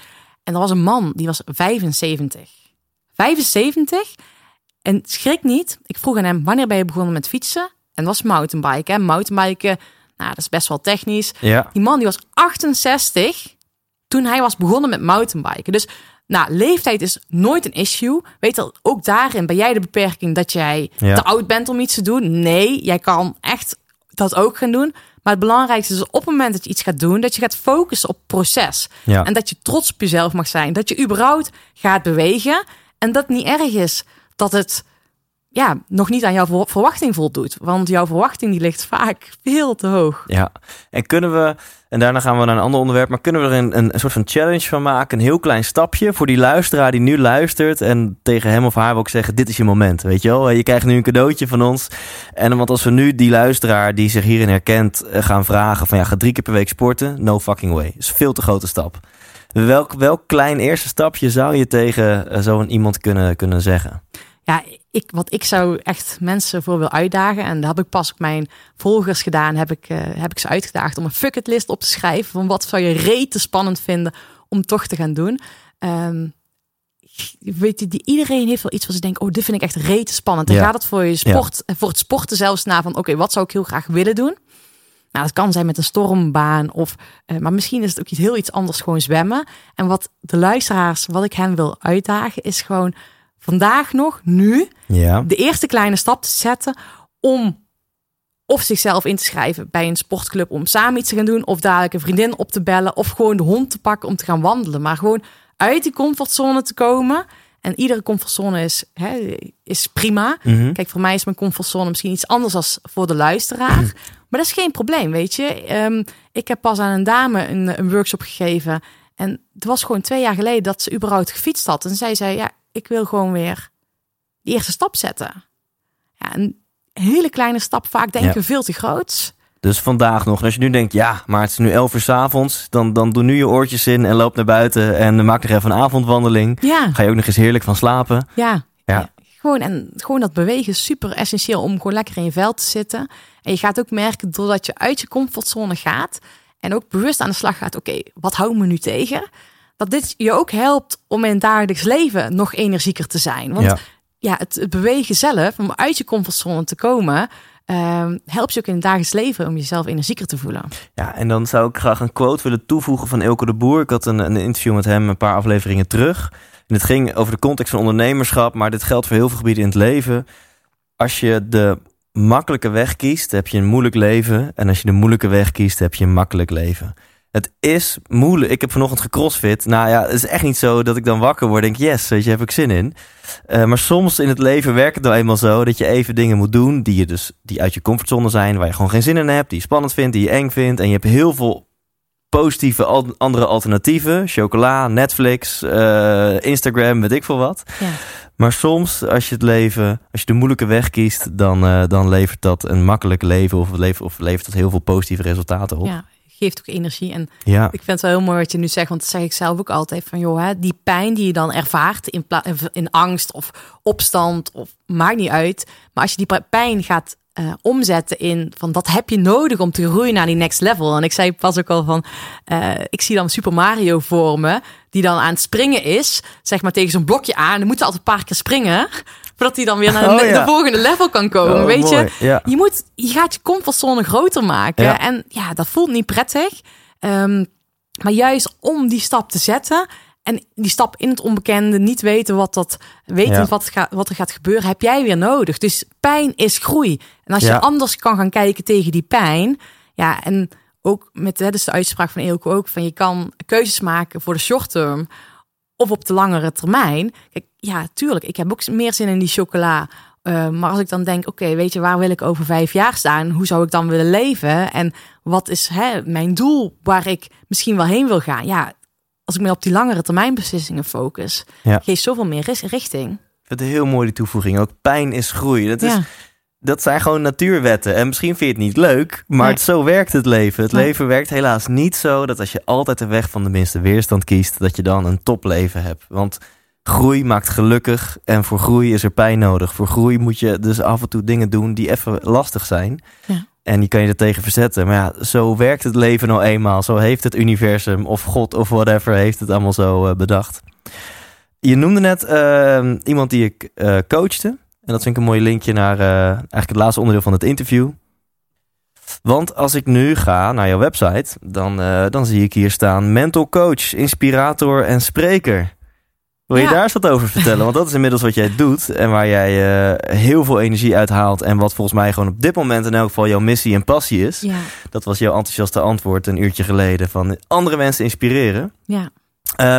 En er was een man, die was 75. 75? En schrik niet. Ik vroeg aan hem, wanneer ben je begonnen met fietsen? En dat was mountainbiken. Hè? Mountainbiken, nou, dat is best wel technisch. ja. Die man die was 68 toen hij was begonnen met mountainbiken. Dus nou, leeftijd is nooit een issue. Weet je, ook daarin ben jij de beperking dat jij Ja. te oud bent om iets te doen. Nee, jij kan echt dat ook gaan doen. Maar het belangrijkste is op het moment dat je iets gaat doen, dat je gaat focussen op het proces. Ja. En dat je trots op jezelf mag zijn. Dat je überhaupt gaat bewegen. En dat het niet erg is dat het ja, nog niet aan jouw ver- verwachting voldoet. Want jouw verwachting die ligt vaak veel te hoog. Ja, en kunnen we, en daarna gaan we naar een ander onderwerp, maar kunnen we er een, een, soort van challenge van maken? Een heel klein stapje voor die luisteraar die nu luistert en tegen hem of haar wil ik zeggen, dit is je moment, weet je wel? Je krijgt nu een cadeautje van ons. En want als we nu die luisteraar die zich hierin herkent eh, gaan vragen van ja, ga drie keer per week sporten, no fucking way. Dat is veel te grote stap. Welk, welk klein eerste stapje zou je tegen eh, zo'n iemand kunnen, kunnen zeggen? Ja, ik, wat ik zou echt mensen voor wil uitdagen. En dat heb ik pas op mijn volgers gedaan. Heb ik, eh, heb ik ze uitgedaagd om een fuck list op te schrijven. Van wat zou je rete spannend vinden om toch te gaan doen. Ehm, weet je, die, iedereen heeft wel iets wat ze denken, oh, dit vind ik echt rete spannend. Dan Ja. gaat het voor je sport, voor het sporten zelfs na van, oké, wat zou ik heel graag willen doen? Nou, dat kan zijn met een stormbaan of, eh, maar misschien is het ook iets heel iets anders, gewoon zwemmen. En wat de luisteraars, wat ik hen wil uitdagen, is gewoon vandaag nog, nu, Ja. de eerste kleine stap te zetten om of zichzelf in te schrijven bij een sportclub om samen iets te gaan doen, of dadelijk een vriendin op te bellen, of gewoon de hond te pakken om te gaan wandelen. Maar gewoon uit die comfortzone te komen. En iedere comfortzone is, hè, is prima. Mhm. Kijk, voor mij is mijn comfortzone misschien iets anders dan voor de luisteraar. Maar dat is geen probleem, weet je. Ehm, ik heb pas aan een dame een, een workshop gegeven. En het was gewoon twee jaar geleden dat ze überhaupt gefietst had. En zij zei, ja, ik wil gewoon weer die eerste stap zetten. Ja, een hele kleine stap, vaak denken Ja. we veel te groot. Dus vandaag nog. En als je nu denkt, ja, maar het is nu 11 uur 's avonds, dan, dan doe nu je oortjes in en loop naar buiten en maak nog even een avondwandeling. Ja, Ga je ook nog eens heerlijk van slapen. ja. Ja. Gewoon, en gewoon dat bewegen is super essentieel om gewoon lekker in je vel te zitten. En je gaat ook merken, doordat je uit je comfortzone gaat en ook bewust aan de slag gaat, oké, wat houdt me nu tegen? Dat dit je ook helpt om in het dagelijks leven nog energieker te zijn. Want Ja. ja, het, het bewegen zelf, om uit je comfortzone te komen, ehm, helpt je ook in het dagelijks leven om jezelf energieker te voelen. Ja, en dan zou ik graag een quote willen toevoegen van Ilko de Boer. Ik had een, een interview met hem een paar afleveringen terug. En het ging over de context van ondernemerschap, maar dit geldt voor heel veel gebieden in het leven. Als je de makkelijke weg kiest, heb je een moeilijk leven. En als je de moeilijke weg kiest, heb je een makkelijk leven. Het is moeilijk. Ik heb vanochtend gecrossfit. Nou ja, het is echt niet zo dat ik dan wakker word en denk, yes, weet je, heb ik zin in. Eh, maar soms in het leven werkt het nou eenmaal zo dat je even dingen moet doen die je dus die uit je comfortzone zijn, waar je gewoon geen zin in hebt, die je spannend vindt, die je eng vindt. En je hebt heel veel positieve al- andere alternatieven. Chocola, Netflix, eh, Instagram, weet ik veel wat. Ja. Maar soms, als je het leven, als je de moeilijke weg kiest, dan, eh, dan levert dat een makkelijk leven of, levert, of levert dat heel veel positieve resultaten op. Ja, geeft ook energie. En Ja, Ik vind het wel heel mooi wat je nu zegt, want dat zeg ik zelf ook altijd van joh, hè, die pijn die je dan ervaart in, in angst of opstand of maakt niet uit, maar als je die pijn gaat eh, omzetten in van dat heb je nodig om te groeien naar die next level. En ik zei pas ook al van, eh, ik zie dan Super Mario voor me, die dan aan het springen is, zeg maar tegen zo'n blokje aan, dan moet hij altijd een paar keer springen, voordat hij dan weer naar de, Oh, ja. de volgende level kan komen, Oh, weet je? Ja. Je moet, je gaat je comfortzone groter maken. Ja. En ja, dat voelt niet prettig. Ehm, maar juist om die stap te zetten en die stap in het onbekende, niet weten wat dat, weten wat, gaat, wat er gaat gebeuren, heb jij weer nodig. Dus pijn is groei. En als je anders kan gaan kijken tegen die pijn, ja, en ook met, hè, dus de uitspraak van Eelco ook, van je kan keuzes maken voor de short term of op de langere termijn. Kijk, ja, tuurlijk, ik heb ook meer zin in die chocola. Uh, maar als ik dan denk, oké, weet je, waar wil ik over vijf jaar staan? Hoe zou ik dan willen leven? En wat is hè, mijn doel waar ik misschien wel heen wil gaan? Ja, als ik me op die langere termijn beslissingen focus, Ja. geeft zoveel meer richting. Ik vind het heel mooi die toevoeging. Ook pijn is groei. Dat, is, Ja, dat zijn gewoon natuurwetten. En misschien vind je het niet leuk, maar Nee. het, zo werkt het leven. Het Nee. leven werkt helaas niet zo dat als je altijd de weg van de minste weerstand kiest, dat je dan een topleven hebt. Want groei maakt gelukkig en voor groei is er pijn nodig. Voor groei moet je dus af en toe dingen doen die even lastig zijn. Ja. En die kan je er tegen verzetten. Maar ja, zo werkt het leven nou eenmaal. Zo heeft het universum of God of whatever heeft het allemaal zo eh, bedacht. Je noemde net eh, iemand die ik eh, coachte. En dat vind ik een mooi linkje naar eh, eigenlijk het laatste onderdeel van het interview. Want als ik nu ga naar jouw website, dan, eh, dan zie ik hier staan mental coach, inspirator en spreker. Wil je Ja. daar eens wat over vertellen? Want dat is inmiddels wat jij doet en waar jij eh, heel veel energie uithaalt. En wat volgens mij gewoon op dit moment in elk geval jouw missie en passie is. ja, Dat was jouw enthousiaste antwoord een uurtje geleden van andere mensen inspireren. ja.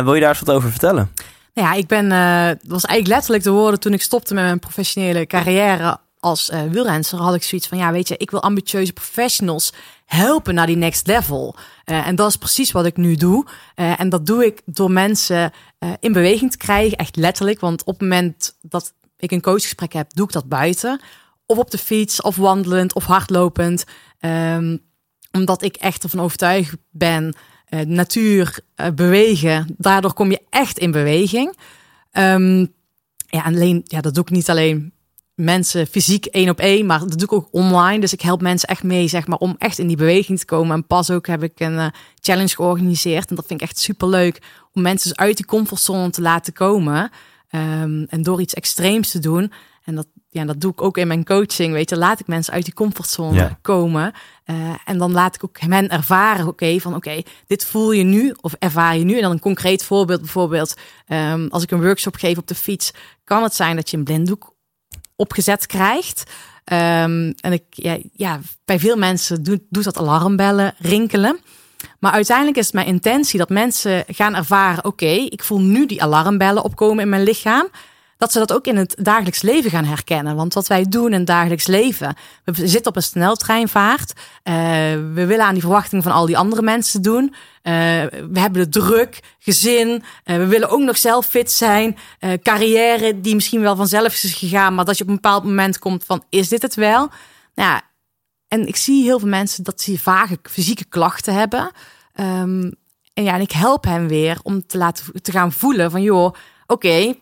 Wil je daar eens wat over vertellen? Nou ja, ik ben, eh, het was eigenlijk letterlijk de woorden toen ik stopte met mijn professionele carrière als eh wielrenster. Had ik zoiets van, ja, weet je, ik wil ambitieuze professionals helpen naar die next level. Eh, en dat is precies wat ik nu doe. Eh, en dat doe ik door mensen eh, in beweging te krijgen, echt letterlijk. Want op het moment dat ik een coachgesprek heb, doe ik dat buiten. Of op de fiets, of wandelend, of hardlopend. Ehm, omdat ik echt ervan overtuigd ben, eh, natuur, eh, bewegen, daardoor kom je echt in beweging. Ehm, ja, en alleen, ja, dat doe ik niet alleen mensen fysiek één op één, maar dat doe ik ook online. Dus ik help mensen echt mee, zeg maar, om echt in die beweging te komen. En pas ook heb ik een eh, challenge georganiseerd. En dat vind ik echt super leuk om mensen dus uit die comfortzone te laten komen. Ehm, en door iets extreems te doen, en dat, ja, dat doe ik ook in mijn coaching, weet je, laat ik mensen uit die comfortzone Ja. komen. Eh, en dan laat ik ook hen ervaren, oké, van oké, dit voel je nu of ervaar je nu. En dan een concreet voorbeeld, bijvoorbeeld, ehm, als ik een workshop geef op de fiets, kan het zijn dat je een blinddoek opgezet krijgt. Ehm, en ik, ja, ja, bij veel mensen doet, doet dat alarmbellen rinkelen. Maar uiteindelijk is het mijn intentie dat mensen gaan ervaren: oké, ik voel nu die alarmbellen opkomen in mijn lichaam. Dat ze dat ook in het dagelijks leven gaan herkennen. Want wat wij doen in het dagelijks leven, we zitten op een sneltreinvaart. Eh, we willen aan die verwachtingen van al die andere mensen doen. Eh, we hebben de druk, gezin. eh, we willen ook nog zelf fit zijn. carrière die misschien wel vanzelf is gegaan, maar dat je op een bepaald moment komt van: is dit het wel? Nou ja, en ik zie heel veel mensen dat ze vage fysieke klachten hebben. Ehm, en ja, en ik help hen weer om te laten te gaan voelen van joh, oké,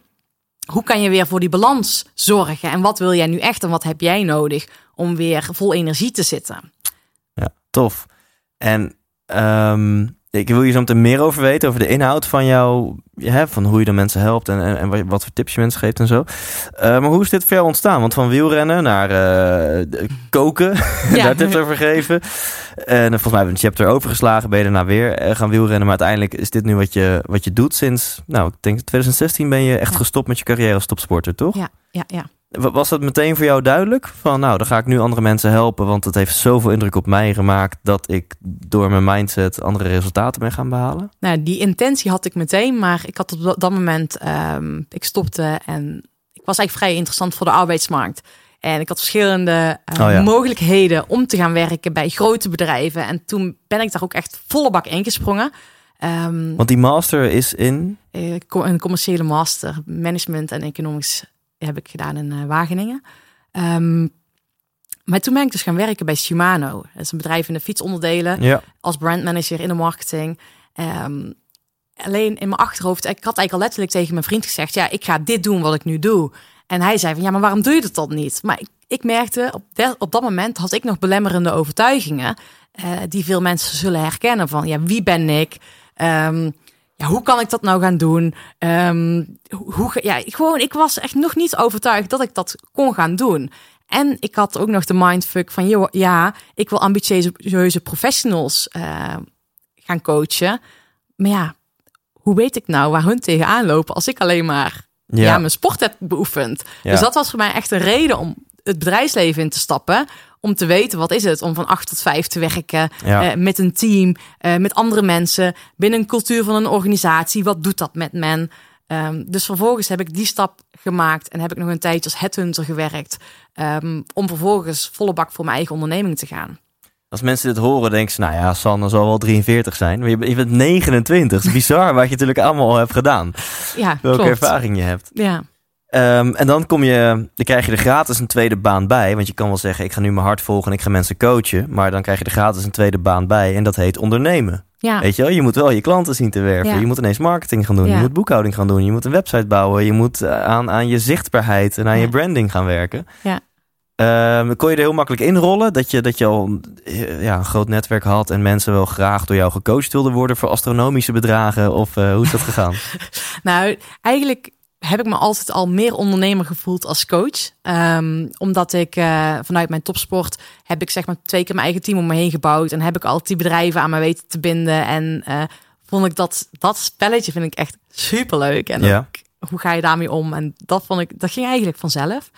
hoe kan je weer voor die balans zorgen? En wat wil jij nu echt en wat heb jij nodig om weer vol energie te zitten? Ja, tof. En ehm, ik wil hier zo meteen meer over weten, over de inhoud van jou, ja, van hoe je de mensen helpt en, en, en wat- voor tips je mensen geeft en zo. Eh, maar hoe is dit voor jou ontstaan? Want van wielrennen naar eh, koken, daar tips over geven. En volgens mij hebben we een chapter overgeslagen, ben je daarna weer eh, gaan wielrennen. Maar uiteindelijk is dit nu wat je, wat je doet sinds, nou, ik denk 2016 ben je echt Ja. gestopt met je carrière als topsporter, toch? Ja, ja, ja. Wa- Was dat meteen voor jou duidelijk? Van nou, dan ga ik nu andere mensen helpen, want het heeft zoveel indruk op mij gemaakt dat ik door mijn mindset andere resultaten ben gaan behalen. Nou, die intentie had ik meteen, maar ik had op dat- moment, ehm, ik stopte en ik was eigenlijk vrij interessant voor de arbeidsmarkt. En ik had verschillende eh, Oh ja. mogelijkheden om te gaan werken bij grote bedrijven. En toen ben ik daar ook echt volle bak ingesprongen. Ehm Want die master is in. eh, een commerciële master, management en economics heb ik gedaan in eh, Wageningen. Ehm, maar toen ben ik dus gaan werken bij Shimano. Dat is een bedrijf in de fietsonderdelen Ja. als brandmanager in de marketing. Ehm, alleen in mijn achterhoofd, ik had eigenlijk al letterlijk tegen mijn vriend gezegd: ja, ik ga dit doen wat ik nu doe. En hij zei van ja, maar waarom doe je dat dan niet? Maar ik, ik merkte op, de- op dat moment had ik nog belemmerende overtuigingen eh, die veel mensen zullen herkennen van ja, wie ben ik? Ehm, ja, hoe kan ik dat nou gaan doen? Ehm, hoe, ja, ik, gewoon, ik was echt nog niet overtuigd dat ik dat kon gaan doen. En ik had ook nog de mindfuck van, joh, ja, ik wil ambitieuze professionals eh, gaan coachen. Maar ja, hoe weet ik nou waar hun tegenaan lopen als ik alleen maar ja. Ja. mijn sport heb beoefend? Ja. Dus dat was voor mij echt een reden om het bedrijfsleven in te stappen. Om te weten wat is het om van acht tot vijf te werken Ja. eh, met een team, eh, met andere mensen, binnen een cultuur van een organisatie. Wat doet dat met men? Ehm, dus vervolgens heb ik die stap gemaakt en heb ik nog een tijdje als headhunter gewerkt. ehm, om vervolgens volle bak voor mijn eigen onderneming te gaan. Als mensen dit horen, denken ze, nou ja, Sanne zal wel 43 zijn. Maar je, bent- je bent 29. Dat is bizar wat je natuurlijk allemaal al hebt gedaan. Ja, Welke klopt. ervaring je hebt. Ja, Ehm, en dan, kom je, dan krijg je er gratis een tweede baan bij. Want je kan wel zeggen, ik ga nu mijn hart volgen en ik ga mensen coachen. Maar dan krijg je er gratis een tweede baan bij. En dat heet ondernemen. ja, Weet je wel, je moet wel je klanten zien te werven. Ja. Je moet ineens marketing gaan doen. Je moet boekhouding gaan doen. Je moet een website bouwen. Je moet eh, aan, aan je zichtbaarheid en aan je branding gaan werken. Ja. Ehm, kon je er heel makkelijk inrollen? Dat je, dat je al eh, ja, een groot netwerk had en mensen wel graag door jou gecoacht wilden worden voor astronomische bedragen? Of eh, hoe is dat gegaan? Nou, eigenlijk heb ik me altijd al meer ondernemer gevoeld als coach. Ehm, omdat ik eh, vanuit mijn topsport heb ik zeg maar twee keer mijn eigen team om me heen gebouwd. En heb ik altijd die bedrijven aan me weten te binden. En eh, vond ik dat, dat spelletje vind ik echt super leuk. En Ja. ook, hoe ga je daarmee om? En dat vond ik, dat ging eigenlijk vanzelf.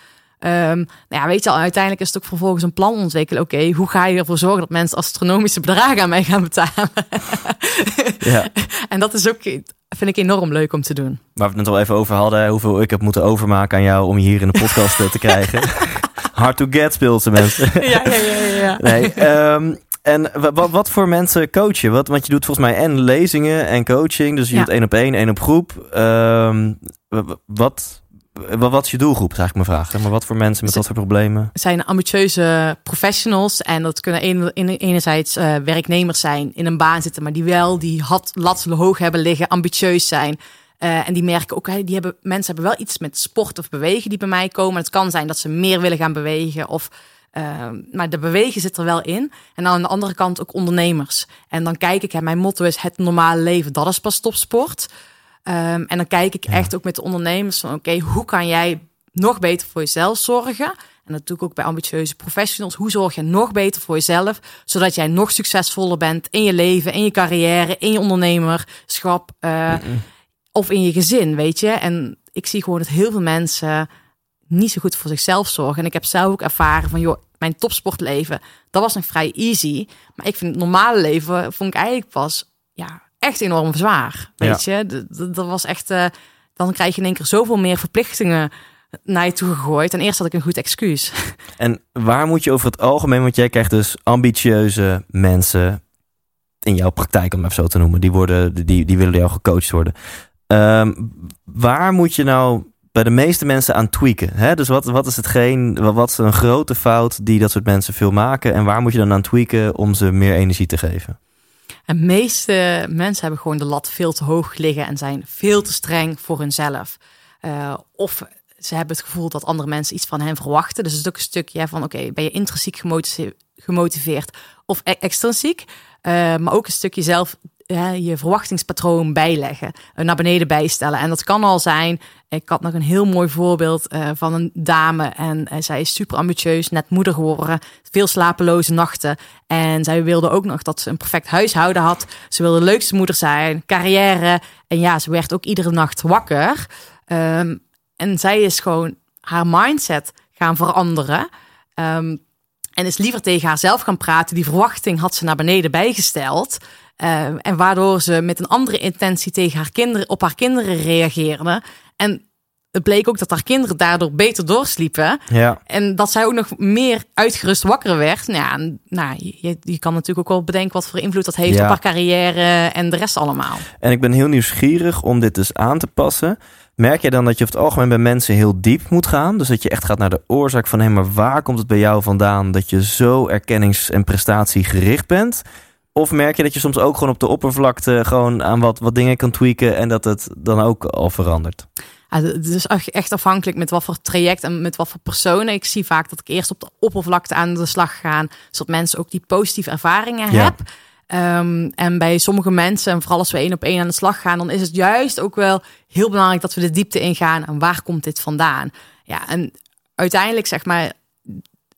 Ehm, nou ja, weet je al, uiteindelijk is het ook vervolgens een plan ontwikkelen. Oké, hoe ga je ervoor zorgen dat mensen astronomische bedragen aan mij gaan betalen? ja. en dat is ook, vind ik enorm leuk om te doen. Waar we het net al even over hadden, hoeveel ik heb moeten overmaken aan jou om je hier in de podcast eh, te krijgen. Hard to get speelt ze mensen. ja, ja, ja, ja. Nee, ehm, en wa- wa- wat voor mensen coach je? Wat, want je doet volgens mij en lezingen en coaching. Dus je Ja. doet één op één, één op groep. Ehm, wa- wa- wat, wa- wat is je doelgroep, eigenlijk mijn vraag. hè? Maar wat voor mensen met Ze- wat voor problemen? zijn ambitieuze professionals. En dat kunnen een, enerzijds eh, werknemers zijn, in een baan zitten, maar die wel die had, lat hoog hebben liggen, ambitieus zijn. Eh, en die merken ook, hè, die hebben, mensen hebben wel iets met sport of bewegen die bij mij komen. Het kan zijn dat ze meer willen gaan bewegen of... eh, maar de bewegen zit er wel in. En dan aan de andere kant ook ondernemers. En dan kijk ik, hè, mijn motto is het normale leven, dat is pas topsport. Ehm, en dan kijk ik echt ook met de ondernemers van oké, hoe kan jij nog beter voor jezelf zorgen? En dat doe ik ook bij ambitieuze professionals. Hoe zorg je nog beter voor jezelf, zodat jij nog succesvoller bent in je leven, in je carrière, in je ondernemerschap uh, of in je gezin, weet je? En ik zie gewoon dat heel veel mensen niet zo goed voor zichzelf zorgen. En ik heb zelf ook ervaren van, joh, mijn topsportleven, dat was nog vrij easy. Maar ik vind het normale leven, vond ik eigenlijk pas, ja, echt enorm zwaar. Weet je, dat, was echt, uh, dan krijg je in één keer zoveel meer verplichtingen naar je toe gegooid. En eerst had ik een goed excuus. En waar moet je over het algemeen, want jij krijgt dus ambitieuze mensen in jouw praktijk, om het zo te noemen, die, worden, die, die willen jou gecoacht worden. Ehm, waar moet je nou bij de meeste mensen aan tweaken? Hè? Dus wat, wat is hetgeen, wat, wat is een grote fout die dat soort mensen veel maken? En waar moet je dan aan tweaken om ze meer energie te geven? De meeste mensen hebben gewoon de lat veel te hoog liggen en zijn veel te streng voor hunzelf. Uh, of ze hebben het gevoel dat andere mensen iets van hen verwachten. Dus het is ook een stukje van, oké, ben je intrinsiek gemotiveerd of e-, extrinsiek? Uh, maar ook een stukje zelf je verwachtingspatroon bijleggen, uh, naar beneden bijstellen. En dat kan al zijn. Ik had nog een heel mooi voorbeeld uh, van een dame en uh, zij is super ambitieus, net moeder geworden, veel slapeloze nachten. En zij wilde ook nog dat ze een perfect huishouden had. Ze wilde de leukste moeder zijn, carrière. En ja, ze werd ook iedere nacht wakker. Um, en zij is gewoon haar mindset gaan veranderen. Um, en is liever tegen haarzelf gaan praten. Die verwachting had ze naar beneden bijgesteld. Uh, en waardoor ze met een andere intentie tegen haar kinderen, op haar kinderen reageerde. En het bleek ook dat haar kinderen daardoor beter doorsliepen. Ja. En dat zij ook nog meer uitgerust wakker werd. Nou, ja, nou je, je kan natuurlijk ook wel bedenken wat voor invloed dat heeft op haar carrière en de rest allemaal. En ik ben heel nieuwsgierig om dit dus aan te passen. Merk je dan dat je over het algemeen bij mensen heel diep moet gaan? Dus dat je echt gaat naar de oorzaak van, hé, maar waar komt het bij jou vandaan dat je zo erkennings- en prestatiegericht bent? Of merk je dat je soms ook gewoon op de oppervlakte gewoon aan wat, wat dingen kan tweaken en dat het dan ook al verandert? Ja, het is echt afhankelijk met wat voor traject en met wat voor personen. Ik zie vaak dat ik eerst op de oppervlakte aan de slag ga, zodat mensen ook die positieve ervaringen ja. hebben. Um, en bij sommige mensen, en vooral als we één op één aan de slag gaan, dan is het juist ook wel heel belangrijk dat we de diepte ingaan. En waar komt dit vandaan? Ja, en uiteindelijk zeg maar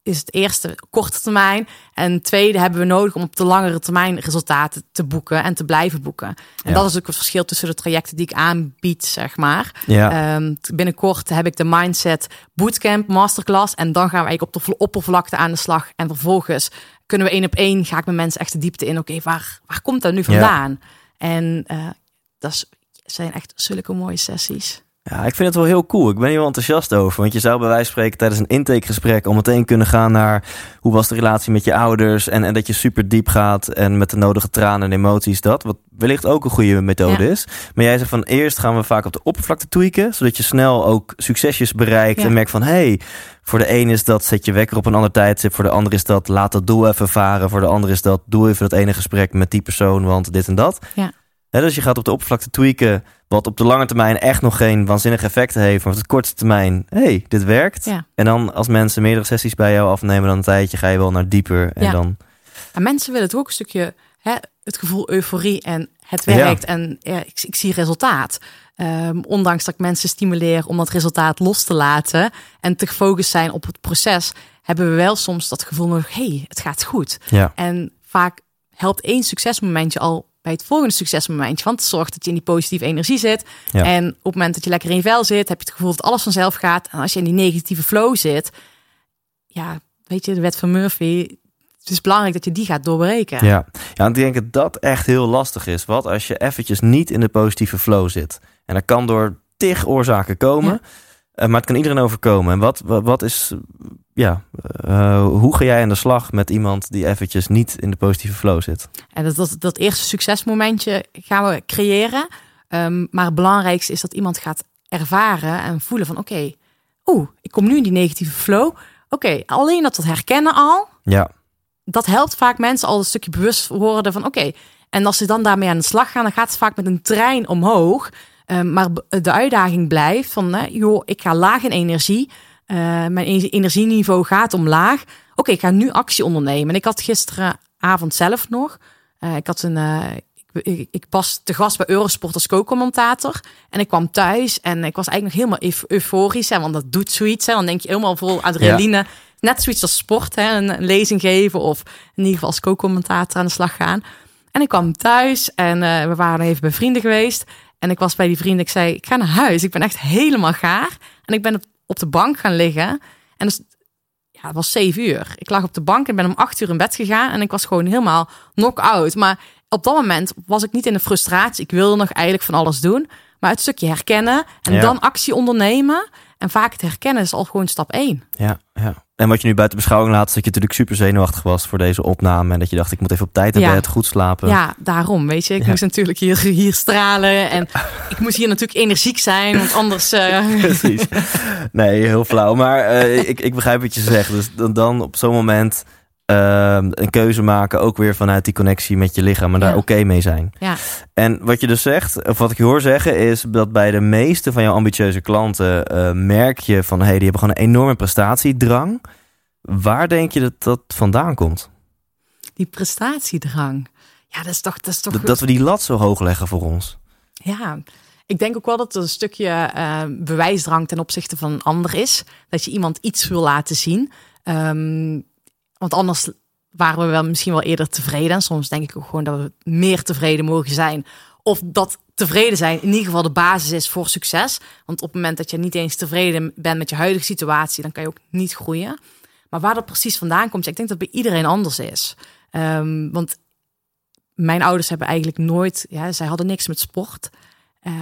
is het eerste korte termijn. En tweede hebben we nodig om op de langere termijn resultaten te boeken en te blijven boeken. En dat is ook het verschil tussen de trajecten die ik aanbied, zeg maar. Ja. Um, binnenkort heb ik de Mindset Bootcamp Masterclass. En dan gaan we eigenlijk op de oppervlakte aan de slag. En vervolgens kunnen we één op één, ga ik met mensen echt de diepte in. Oké, waar, waar komt dat nu vandaan? En uh, dat zijn echt zulke mooie sessies. Ja, ik vind het wel heel cool. Ik ben hier wel enthousiast over. Want je zou bij wijze van spreken tijdens een intakegesprek al meteen kunnen gaan naar hoe was de relatie met je ouders. En, en dat je super diep gaat en met de nodige tranen en emoties dat. Wat wellicht ook een goede methode is. Maar jij zegt van eerst gaan we vaak op de oppervlakte tweaken. Zodat je snel ook succesjes bereikt. En merkt van hé, hey, voor de een is dat zet je wekker op een ander tijdstip. Voor de ander is dat laat dat doel even varen. Voor de ander is dat doe even dat ene gesprek met die persoon. Want dit en dat. Ja dus je gaat op de oppervlakte tweaken, wat op de lange termijn echt nog geen waanzinnige effecten heeft, maar op de korte termijn, hey, dit werkt. Ja. En dan als mensen meerdere sessies bij jou afnemen dan een tijdje, ga je wel naar dieper. En ja. dan. En mensen willen het ook een stukje, hè, het gevoel euforie en het werkt en ja, ik, ik, zie resultaat. Um, ondanks dat ik mensen stimuleer om dat resultaat los te laten en te gefocust zijn op het proces, hebben we wel soms dat gevoel nog, hey, het gaat goed. Ja. En vaak helpt één succesmomentje al bij het volgende succesmomentje. Want het zorgt dat je in die positieve energie zit. Ja. En op het moment dat je lekker in je vel zit, heb je het gevoel dat alles vanzelf gaat. En als je in die negatieve flow zit, ja, weet je, de wet van Murphy. Het is belangrijk dat je die gaat doorbreken. Ja, ja ik denk dat dat echt heel lastig is. Wat als je eventjes niet in de positieve flow zit? En dat kan door tig oorzaken komen. Ja. Uh, maar het kan iedereen overkomen. En wat, wat, wat is, ja, uh, hoe ga jij aan de slag met iemand die eventjes niet in de positieve flow zit? En dat, dat, dat eerste succesmomentje gaan we creëren. Um, maar het belangrijkste is dat iemand gaat ervaren en voelen van oké, okay, oeh, ik kom nu in die negatieve flow. Oké, okay, alleen dat dat herkennen al. Ja. Dat helpt vaak mensen al een stukje bewust worden van oké. Okay, en als ze dan daarmee aan de slag gaan, dan gaat het vaak met een trein omhoog. Um, maar de uitdaging blijft van, uh, joh, ik ga laag in energie. Uh, mijn energieniveau gaat omlaag. Oké, okay, ik ga nu actie ondernemen. En ik had gisteravond zelf nog. Uh, ik had een, ik ik, ik was te gast bij Eurosport als co-commentator. En ik kwam thuis en ik was eigenlijk nog helemaal euforisch. Hè, want dat doet zoiets. Hè, dan denk je helemaal vol adrenaline. Net zoiets als sport. Hè, een, een lezing geven of in ieder geval als co-commentator aan de slag gaan. En ik kwam thuis en uh, we waren even bij vrienden geweest. En ik was bij die vrienden. Ik zei, ik ga naar huis. Ik ben echt helemaal gaar. En ik ben op, op de bank gaan liggen. En dus, ja, het was zeven uur. Ik lag op de bank en ben om acht uur in bed gegaan. En ik was gewoon helemaal knock-out. Maar op dat moment was ik niet in de frustratie. Ik wilde nog eigenlijk van alles doen. Maar het stukje herkennen en dan actie ondernemen. En vaak het herkennen is al gewoon stap één. Ja, ja. En wat je nu buiten beschouwing laat, is dat je natuurlijk super zenuwachtig was voor deze opname. En dat je dacht, ik moet even op tijd in ja. bed, goed slapen. Ja, daarom, weet je. Ik moest natuurlijk hier, hier stralen. En ik moest hier natuurlijk energiek zijn, want anders... Uh... Precies. Nee, heel flauw. Maar uh, ik, ik begrijp wat je zegt. Dus dan, dan op zo'n moment uh, een keuze maken, ook weer vanuit die connectie met je lichaam en daar oké mee zijn. Ja. En wat je dus zegt, of wat ik je hoor zeggen, is dat bij de meeste van jouw ambitieuze klanten uh, merk je van hey, die hebben gewoon een enorme prestatiedrang. Waar denk je dat dat vandaan komt? Die prestatiedrang. Ja, dat is toch. Dat, is toch dat, dat we die lat zo hoog leggen voor ons. Ja, ik denk ook wel dat er een stukje uh, bewijsdrang ten opzichte van een ander is. Dat je iemand iets wil laten zien. Um, want anders waren we wel misschien wel eerder tevreden. En soms denk ik ook gewoon dat we meer tevreden mogen zijn. Of dat tevreden zijn in ieder geval de basis is voor succes. Want op het moment dat je niet eens tevreden bent met je huidige situatie, dan kan je ook niet groeien. Maar waar dat precies vandaan komt, ik denk dat bij iedereen anders is. Um, want mijn ouders hebben eigenlijk nooit, ja, zij hadden niks met sport. Uh,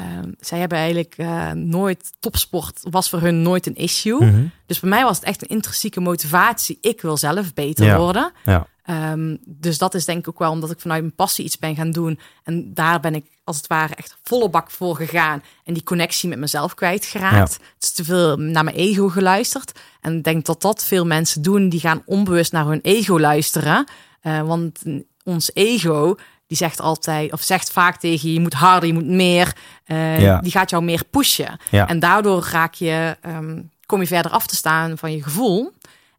zij hebben eigenlijk uh, nooit topsport was voor hun nooit een issue. Mm -hmm. Dus bij mij was het echt een intrinsieke motivatie. Ik wil zelf beter ja. worden. Ja. Um, dus dat is denk ik ook wel omdat ik vanuit mijn passie iets ben gaan doen. En daar ben ik als het ware echt volle bak voor gegaan. En die connectie met mezelf kwijtgeraakt. Ja. Het is te veel naar mijn ego geluisterd. En ik denk dat dat veel mensen doen. Die gaan onbewust naar hun ego luisteren. Uh, want ons ego die zegt altijd, of zegt vaak tegen je, je moet harder, je moet meer. Uh, ja. Die gaat jou meer pushen. Ja. En daardoor raak je, um, kom je verder af te staan van je gevoel.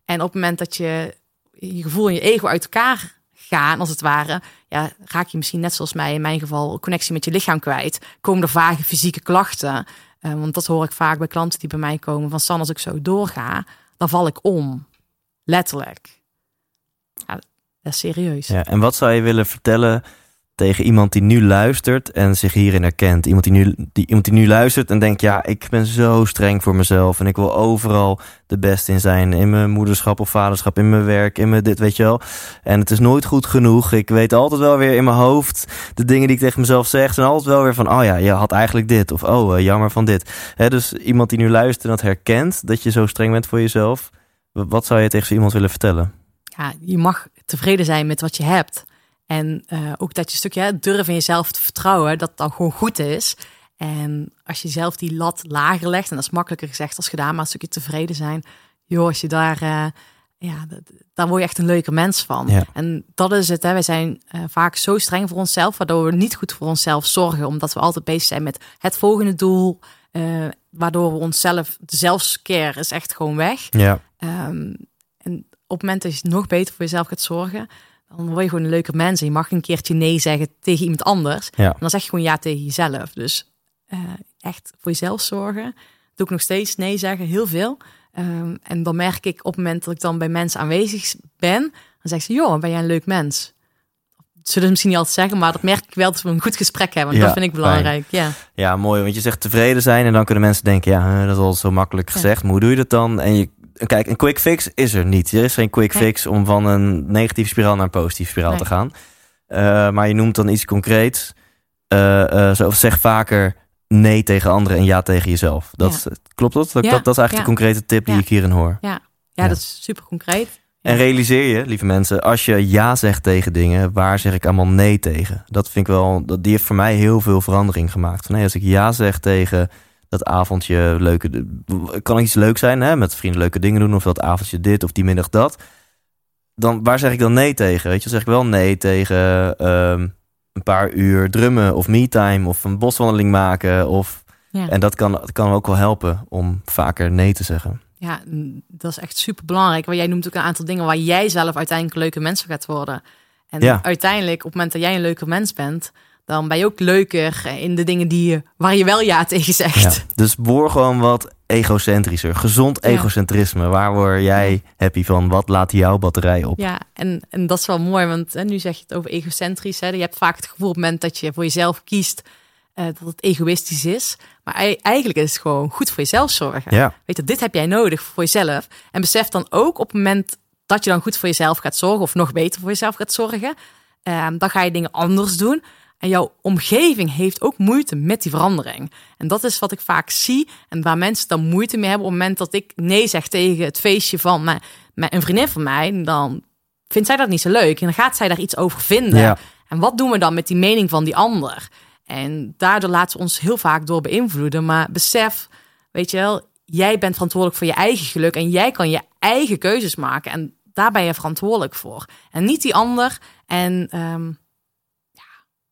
En op het moment dat je je gevoel en je ego uit elkaar gaan, als het ware, ja, raak je misschien net zoals mij in mijn geval connectie met je lichaam kwijt. Komen er vage fysieke klachten. Uh, want dat hoor ik vaak bij klanten die bij mij komen. Van San, als ik zo doorga, dan val ik om. Letterlijk. Ja, dat is serieus. Ja, en wat zou je willen vertellen tegen iemand die nu luistert en zich hierin herkent. Iemand die nu, die, iemand die nu luistert en denkt: ja, ik ben zo streng voor mezelf en ik wil overal de beste in zijn. In mijn moederschap of vaderschap, in mijn werk, in mijn dit, weet je wel. En het is nooit goed genoeg. Ik weet altijd wel weer in mijn hoofd de dingen die ik tegen mezelf zeg. Zijn altijd wel weer van: oh ja, je had eigenlijk dit. Of oh, uh, jammer van dit. Dus iemand die nu luistert en dat herkent dat je zo streng bent voor jezelf. Wat zou je tegen zo iemand willen vertellen? Ja, je mag tevreden zijn met wat je hebt. En uh, ook dat je een stukje durf in jezelf te vertrouwen, dat dan gewoon goed is. En als je zelf die lat lager legt, en dat is makkelijker gezegd als gedaan, maar een stukje tevreden zijn. Joh, als je daar, uh, ja, daar word je echt een leuke mens van. Ja. En dat is het, hè. wij zijn uh, vaak zo streng voor onszelf, waardoor we niet goed voor onszelf zorgen, omdat we altijd bezig zijn met het volgende doel, waardoor we onszelf, de zelfscare is echt gewoon weg. Ja. Um, en op het moment dat je nog beter voor jezelf gaat zorgen, dan word je gewoon een leuke mens. En je mag een keertje nee zeggen tegen iemand anders. Ja. En dan zeg je gewoon ja tegen jezelf. Dus uh, echt voor jezelf zorgen. Doe ik nog steeds nee zeggen, heel veel. Um, en dan merk ik op het moment dat ik dan bij mensen aanwezig ben, dan zeggen ze, joh, ben jij een leuk mens? Zullen ze misschien niet altijd zeggen, maar dat merk ik wel dat we een goed gesprek hebben. Ja, dat vind ik belangrijk. Ja. ja, mooi. Want je zegt tevreden zijn en dan kunnen mensen denken, ja, dat is al zo makkelijk gezegd. Ja. Maar hoe doe je dat dan? En je kijk, een quick fix is er niet. Er is geen quick nee. fix om van een negatieve spiraal naar een positieve spiraal nee. te gaan. Uh, maar je noemt dan iets concreets. Uh, uh, zo, zeg vaker nee tegen anderen en ja tegen jezelf. Dat, ja. Klopt dat? Dat, ja. dat, dat, is eigenlijk de concrete tip die ik hierin hoor. Ja, ja, dat is super concreet. En realiseer je, lieve mensen, als je ja zegt tegen dingen, waar zeg ik allemaal nee tegen? Dat vind ik wel, dat, die heeft voor mij heel veel verandering gemaakt. Nee, als ik ja zeg tegen dat avondje leuke. Kan iets leuk zijn, hè? Met vrienden leuke dingen doen. Of dat avondje dit of die middag dat. Dan waar zeg ik dan nee tegen? Weet je, zeg ik wel nee tegen um, een paar uur drummen of me-time of een boswandeling maken. Of, ja. En dat kan, dat kan ook wel helpen om vaker nee te zeggen. Ja, dat is echt super belangrijk. Want jij noemt ook een aantal dingen waar jij zelf uiteindelijk leuke mensen gaat worden. En ja. uiteindelijk, op het moment dat jij een leuke mens bent, dan ben je ook leuker in de dingen die je, waar je wel ja tegen zegt. Ja, dus word gewoon wat egocentrischer. Gezond Ja. egocentrisme. Waar word jij happy van? Wat laat jouw batterij op? Ja, en, en dat is wel mooi, want hè, nu zeg je het over egocentrisch. Hè. Je hebt vaak het gevoel op het moment dat je voor jezelf kiest, eh, dat het egoïstisch is. Maar ei- eigenlijk is het gewoon goed voor jezelf zorgen. Ja. Weet je, dit heb jij nodig voor jezelf. En besef dan ook op het moment dat je dan goed voor jezelf gaat zorgen, of nog beter voor jezelf gaat zorgen, eh, dan ga je dingen anders doen. En jouw omgeving heeft ook moeite met die verandering. En dat is wat ik vaak zie. En waar mensen dan moeite mee hebben op het moment dat ik nee zeg tegen het feestje van mijn, mijn, een vriendin van mij. Dan vindt zij dat niet zo leuk. En dan gaat zij daar iets over vinden. Ja. En wat doen we dan met die mening van die ander? En daardoor laten we ons heel vaak door beïnvloeden. Maar besef, weet je wel, jij bent verantwoordelijk voor je eigen geluk. En jij kan je eigen keuzes maken. En daar ben je verantwoordelijk voor. En niet die ander. En ehm, ja,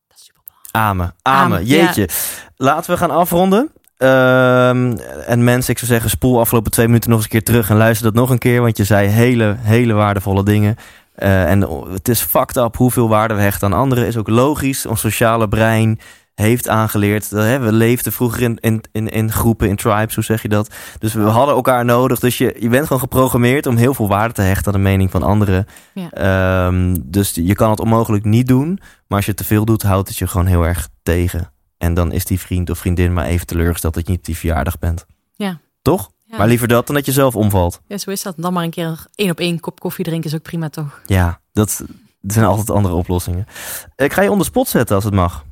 dat is super belangrijk. Amen. Amen. Amen, Jeetje. Laten we gaan afronden. Ehm, en mensen, ik zou zeggen, spoel afgelopen twee minuten nog eens een keer terug en luister dat nog een keer, want je zei hele, hele waardevolle dingen. Eh, en het is fucked up hoeveel waarde we hechten aan anderen. Is ook logisch. Ons sociale brein heeft aangeleerd. Hè, we leefden vroeger in, in, in, in groepen, in tribes, hoe zeg je dat? Dus we hadden elkaar nodig. Dus je, je bent gewoon geprogrammeerd om heel veel waarde te hechten aan de mening van anderen. Ja. Ehm, dus je kan het onmogelijk niet doen. Maar als je te veel doet, houdt het je gewoon heel erg tegen. En dan is die vriend of vriendin maar even teleurgesteld dat je niet die verjaardag bent. Ja. Toch? Ja. Maar liever dat dan dat je zelf omvalt. Ja, zo is dat. Dan maar een keer één op één kop koffie drinken is ook prima, toch? Ja, dat, dat zijn altijd andere oplossingen. Ik ga je onder spot zetten als het mag.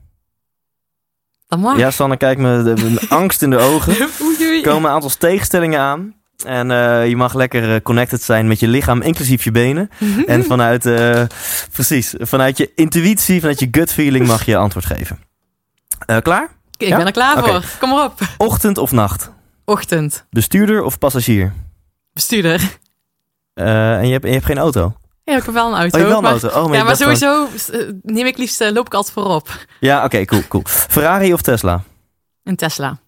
Ja, Sanne, kijk me de, angst in de ogen. Er komen een aantal tegenstellingen aan. En eh, je mag lekker eh, connected zijn met je lichaam, inclusief je benen. En vanuit, eh, precies, vanuit je intuïtie, vanuit je gut feeling mag je antwoord geven. Klaar? Ik Ja? ben er klaar voor. Kom maar op. Ochtend of nacht? Ochtend. Bestuurder of passagier? Bestuurder. En je hebt, je hebt geen auto? Ja, ik heb wel een auto. Oh, wel een maar- auto? Oh, maar ja, maar sowieso eh, neem ik liefst, eh, loop ik altijd voorop. Ja, oké, cool, cool. Ferrari of Tesla? Een Tesla.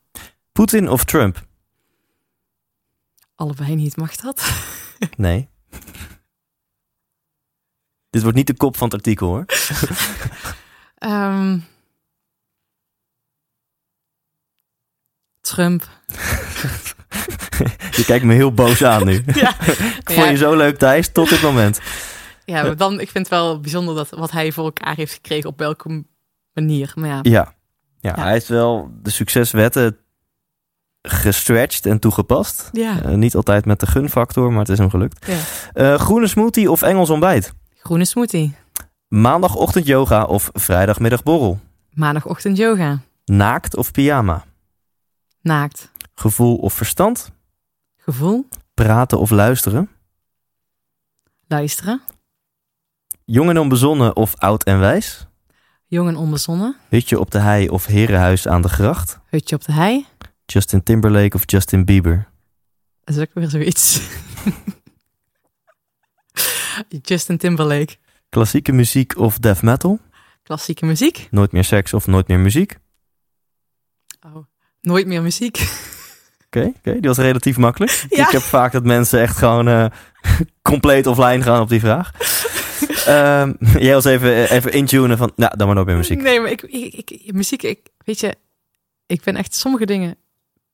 Poetin of Trump? Allebei niet, mag dat? Nee. Dit wordt niet de kop van het artikel hoor. Ehm, Trump. Je kijkt me heel boos aan nu. Ja, Ik vond je zo leuk Thijs, tot dit moment. ja maar dan, ik vind het wel bijzonder dat, wat hij voor elkaar heeft gekregen op welke manier. Maar ja, Ja. Ja, Ja. hij heeft wel de succeswetten gestretched en toegepast. ja. Eh, niet altijd met de gunfactor, maar het is hem gelukt. ja. Eh, groene smoothie of Engels ontbijt? groene smoothie. Maandagochtend yoga of vrijdagmiddag borrel? Maandagochtend yoga. Naakt of pyjama? Naakt. Gevoel of verstand? Gevoel. Praten of luisteren? Luisteren. Jong en onbezonnen of oud en wijs? Jong en onbezonnen. Hutje op de hei of herenhuis aan de gracht? Hutje op de hei. Justin Timberlake of Justin Bieber? Dat is ook weer zoiets. Justin Timberlake. Klassieke muziek of death metal? Klassieke muziek. Nooit meer seks of nooit meer muziek? Oh. Nooit meer muziek. Oké, oké, die was relatief makkelijk. Ja. Ik heb vaak dat mensen echt gewoon eh, compleet offline gaan op die vraag. Ehm, jij was even, even intunen van, nou, dan maar nooit meer muziek. Nee, maar ik, ik, ik- muziek, ik, weet je, ik ben echt sommige dingen,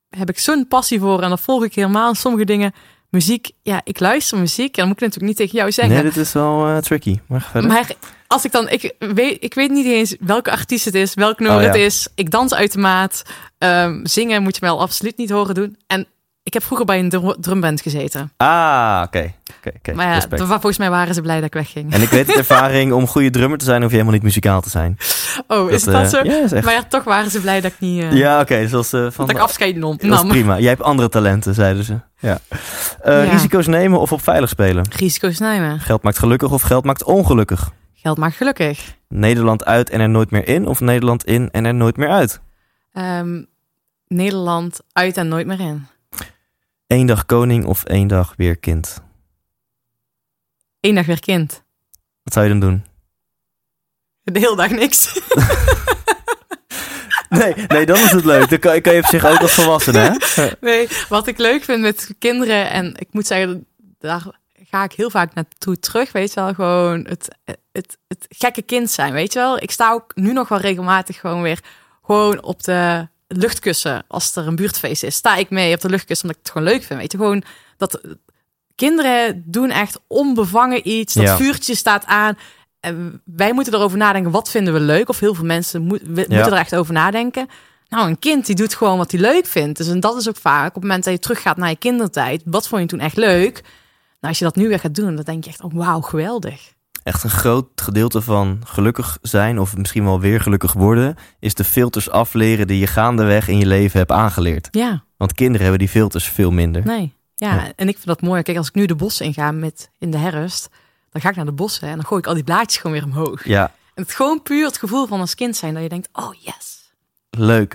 heb ik zo'n passie voor en dat volg ik helemaal. Sommige dingen, muziek, ja, ik luister muziek en dan moet ik natuurlijk niet tegen jou zeggen. Nee, dit is wel eh, tricky. Maar verder. Maar als ik dan, ik weet, ik weet niet eens welke artiest het is, welk nummer Oh, ja. het is. Ik dans uit de maat. Ehm, zingen moet je mij al absoluut niet horen doen. En ik heb vroeger bij een drum- drumband gezeten. Ah, oké. oké, oké. maar ja, volgens mij waren ze blij dat ik wegging. En ik weet het ervaring, om goede drummer te zijn, hoef je helemaal niet muzikaal te zijn. Oh, is het eh, dat zo? Ja, is echt. Maar ja, toch waren ze blij dat ik niet, eh, Ja, oké. dat is, eh, van, dat ik afscheid nam. dat is prima. Jij hebt andere talenten, zeiden ze. Ja. Ja. Risico's nemen of op veilig spelen? Risico's nemen. Geld maakt gelukkig of geld maakt ongelukkig? Geld maakt gelukkig. Nederland uit en er nooit meer in of Nederland in en er nooit meer uit? Ehm, Nederland uit en nooit meer in. Eén dag koning of één dag weer kind? Eén dag weer kind. Wat zou je dan doen? De hele dag niks. Nee, nee, dan is het leuk. Dan kan, kan je op zich ook als volwassene, hè? Nee, wat ik leuk vind met kinderen, en ik moet zeggen, daar ga ik heel vaak naartoe terug. Weet je wel, gewoon het, het, het gekke kind zijn. Weet je wel, ik sta ook nu nog wel regelmatig gewoon weer gewoon op de luchtkussen. Als er een buurtfeest is, sta ik mee op de luchtkussen omdat ik het gewoon leuk vind. Weet je, gewoon dat kinderen doen echt onbevangen iets. Dat Ja. vuurtje staat aan. En wij moeten erover nadenken, wat vinden we leuk? Of heel veel mensen moet, we- Ja. moeten er echt over nadenken. Nou, een kind die doet gewoon wat hij leuk vindt. Dus en dat is ook vaak op het moment dat je teruggaat naar je kindertijd. Wat vond je toen echt leuk? Nou, als je dat nu weer gaat doen, dan denk je echt, oh wauw, geweldig. Echt een groot gedeelte van gelukkig zijn, of misschien wel weer gelukkig worden, is de filters afleren die je gaandeweg in je leven hebt aangeleerd. Ja, Want kinderen hebben die filters veel minder. nee. Ja, Ja. en ik vind dat mooi. Kijk, als ik nu de bossen inga met in de herfst, dan ga ik naar de bossen en dan gooi ik al die blaadjes gewoon weer omhoog. Ja, En het gewoon puur het gevoel van als kind zijn dat je denkt, oh yes. leuk.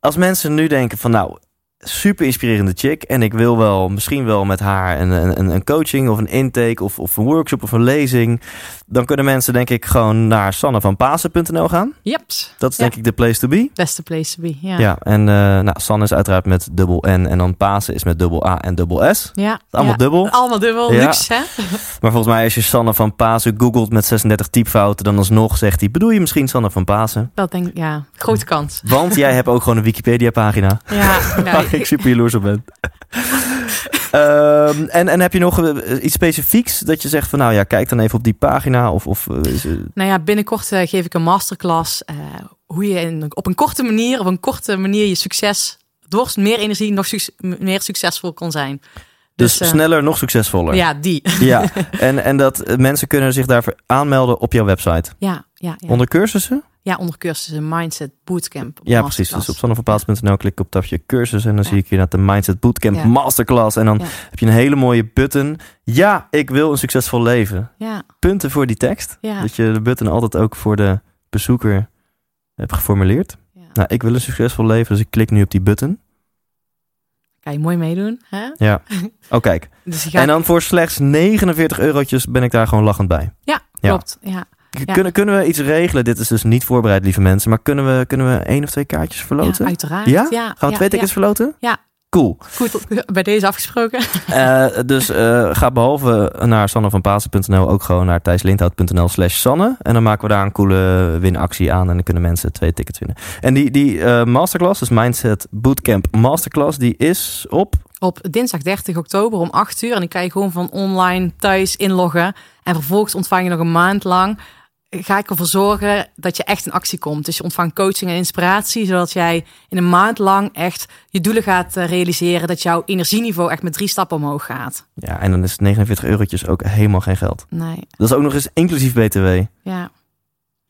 Als mensen nu denken van nou, super inspirerende chick en ik wil wel misschien wel met haar een, een, een coaching of een intake of, of een workshop of een lezing, dan kunnen mensen denk ik gewoon naar sannevanpasen.nl gaan. Jeps. Dat is Ja. denk ik de place to be. Beste place to be. Ja. Ja, en eh nou, Sanne is uiteraard met dubbel N en dan Pasen is met dubbel A en dubbel S. Ja. Allemaal ja. dubbel. Allemaal dubbel. Ja. Luxe, hè? Maar volgens mij als je Sanne van Pasen googelt met 36 typfouten, dan alsnog zegt hij, bedoel je misschien Sanne van Pasen? Dat denk ik, ja. Grote kans. Want jij hebt ook gewoon een Wikipedia pagina. Ja. ja. Ik super jaloers op ben. Ehm, en, en heb je nog eh, iets specifieks dat je zegt van nou ja, kijk dan even op die pagina of, of eh, is, Nou ja, binnenkort eh, geef ik een masterclass. hoe je in, op een korte manier, op een korte manier je succes, door meer energie, nog suc- meer succesvol kan zijn. dus eh, sneller, nog succesvoller. Ja, die. Ja, en, en dat mensen kunnen zich daarvoor aanmelden op jouw website. Ja, ja, ja. Onder cursussen? Ja, onder cursussen Mindset Bootcamp. Ja, precies. Dus op sanneverpaals.nl klik op tapje cursus en dan Ja. zie ik je naar de Mindset Bootcamp Ja. Masterclass. En dan Ja. heb je een hele mooie button. Ja, ik wil een succesvol leven. Ja, Punten voor die tekst. ja. Dat je de button altijd ook voor de bezoeker hebt geformuleerd. ja. Nou, ik wil een succesvol leven, dus ik klik nu op die button. Kan je mooi meedoen, hè? Ja. Oh, kijk. Dus. En dan voor slechts 49 eurotjes ben ik daar gewoon lachend bij. Ja, Ja. klopt. Ja. Ja. Kunnen, kunnen we iets regelen? Dit is dus niet voorbereid, lieve mensen. Maar kunnen we, kunnen we één of twee kaartjes ja, verloten? uiteraard. Ja? Ja? Gaan we ja, twee tickets verloten? Ja. Cool. ja. Goed, bij deze afgesproken. Eh, dus eh, ga behalve naar sannevanpasen.nl ook gewoon naar thijslindhout.nl slash sanne. En dan maken we daar een coole winactie aan. En dan kunnen mensen twee tickets winnen. En die, die eh, masterclass, dus Mindset Bootcamp Masterclass, die is op... Op dinsdag 30 oktober om 8 uur. En die kan je gewoon van online thuis inloggen. En vervolgens ontvang je nog een maand lang. Ga ik ervoor zorgen dat je echt in actie komt. Dus je ontvangt coaching en inspiratie. Zodat jij in een maand lang echt je doelen gaat eh, realiseren. Dat jouw energieniveau echt met drie stappen omhoog gaat. Ja, en dan is 49 eurotjes ook helemaal geen geld. Nee, Dat is ook nog eens inclusief BTW. ja.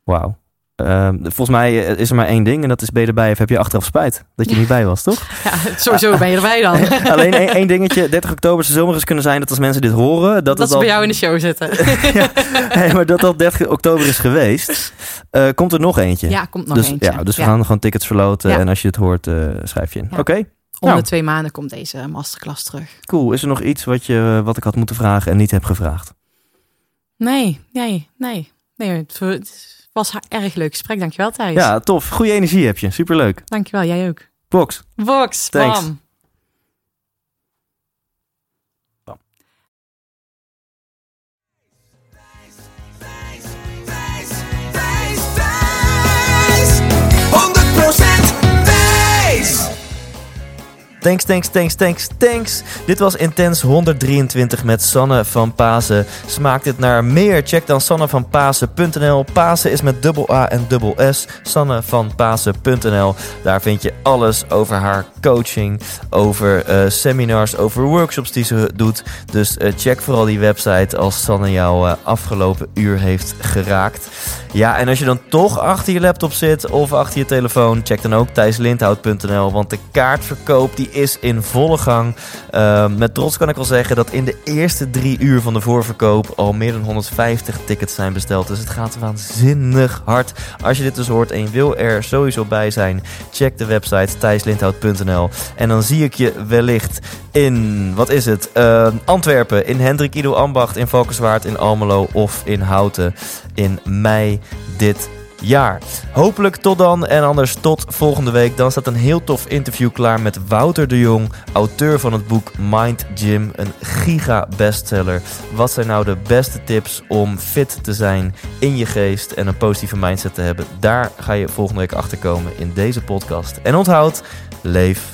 Wauw. Ehm, volgens mij eh, is er maar één ding en dat is ben je erbij of heb je achteraf spijt dat je niet bij was, toch? ja sowieso ben je erbij dan. Alleen één, één dingetje, 30 oktober zou zomaar eens kunnen zijn dat als mensen dit horen, dat, Dat, het ze al, bij jou in de show zitten. ja, nee, maar dat al 30 oktober is geweest, eh, komt er nog eentje. Ja, komt nog dus, eentje. Ja, dus we Ja. gaan gewoon tickets verloten en als je het hoort, eh, schrijf je in. Oké, Om Nou. de twee maanden komt deze masterclass terug. cool. Is er nog iets wat, je, wat ik had moeten vragen en niet heb gevraagd? Nee, nee, nee. nee het het was een erg leuk gesprek. Dankjewel Thijs. Ja, tof. Goede energie heb je. Superleuk. Dankjewel, jij ook. Box. Vox, Thanks. bam. Thijs, Thijs, 100% Thijs. Thanks, thanks, thanks, thanks, thanks. Dit was Intens 123 met Sanne van Pasen. Smaakt dit naar meer? Check dan sannevanpasen.nl. Pasen is met dubbel A en dubbel S. Sannevanpasen.nl. Daar vind je alles over haar coaching, over eh, seminars, over workshops die ze doet. Dus eh, check vooral die website als Sanne jou eh, afgelopen uur heeft geraakt. Ja, en als je dan toch achter je laptop zit of achter je telefoon, check dan ook thijslindhout.nl. Want de kaartverkoop die is in volle gang. Uh, met trots kan ik wel zeggen dat in de eerste drie uur van de voorverkoop al meer dan 150 tickets zijn besteld. Dus het gaat waanzinnig hard. Als je dit dus hoort en je wil er sowieso bij zijn, check de website thijslindhout.nl. En dan zie ik je wellicht in, wat is het, uh, Antwerpen, in Hendrik Ido Ambacht, in Valkenswaard, in Almelo of in Houten in mei dit jaar. Hopelijk tot dan en anders tot volgende week. Dan staat een heel tof interview klaar met Wouter de Jong, auteur van het boek Mind Gym, een giga bestseller. Wat zijn nou de beste tips om fit te zijn in je geest en een positieve mindset te hebben? Daar ga je volgende week achter komen in deze podcast. En onthoud, leef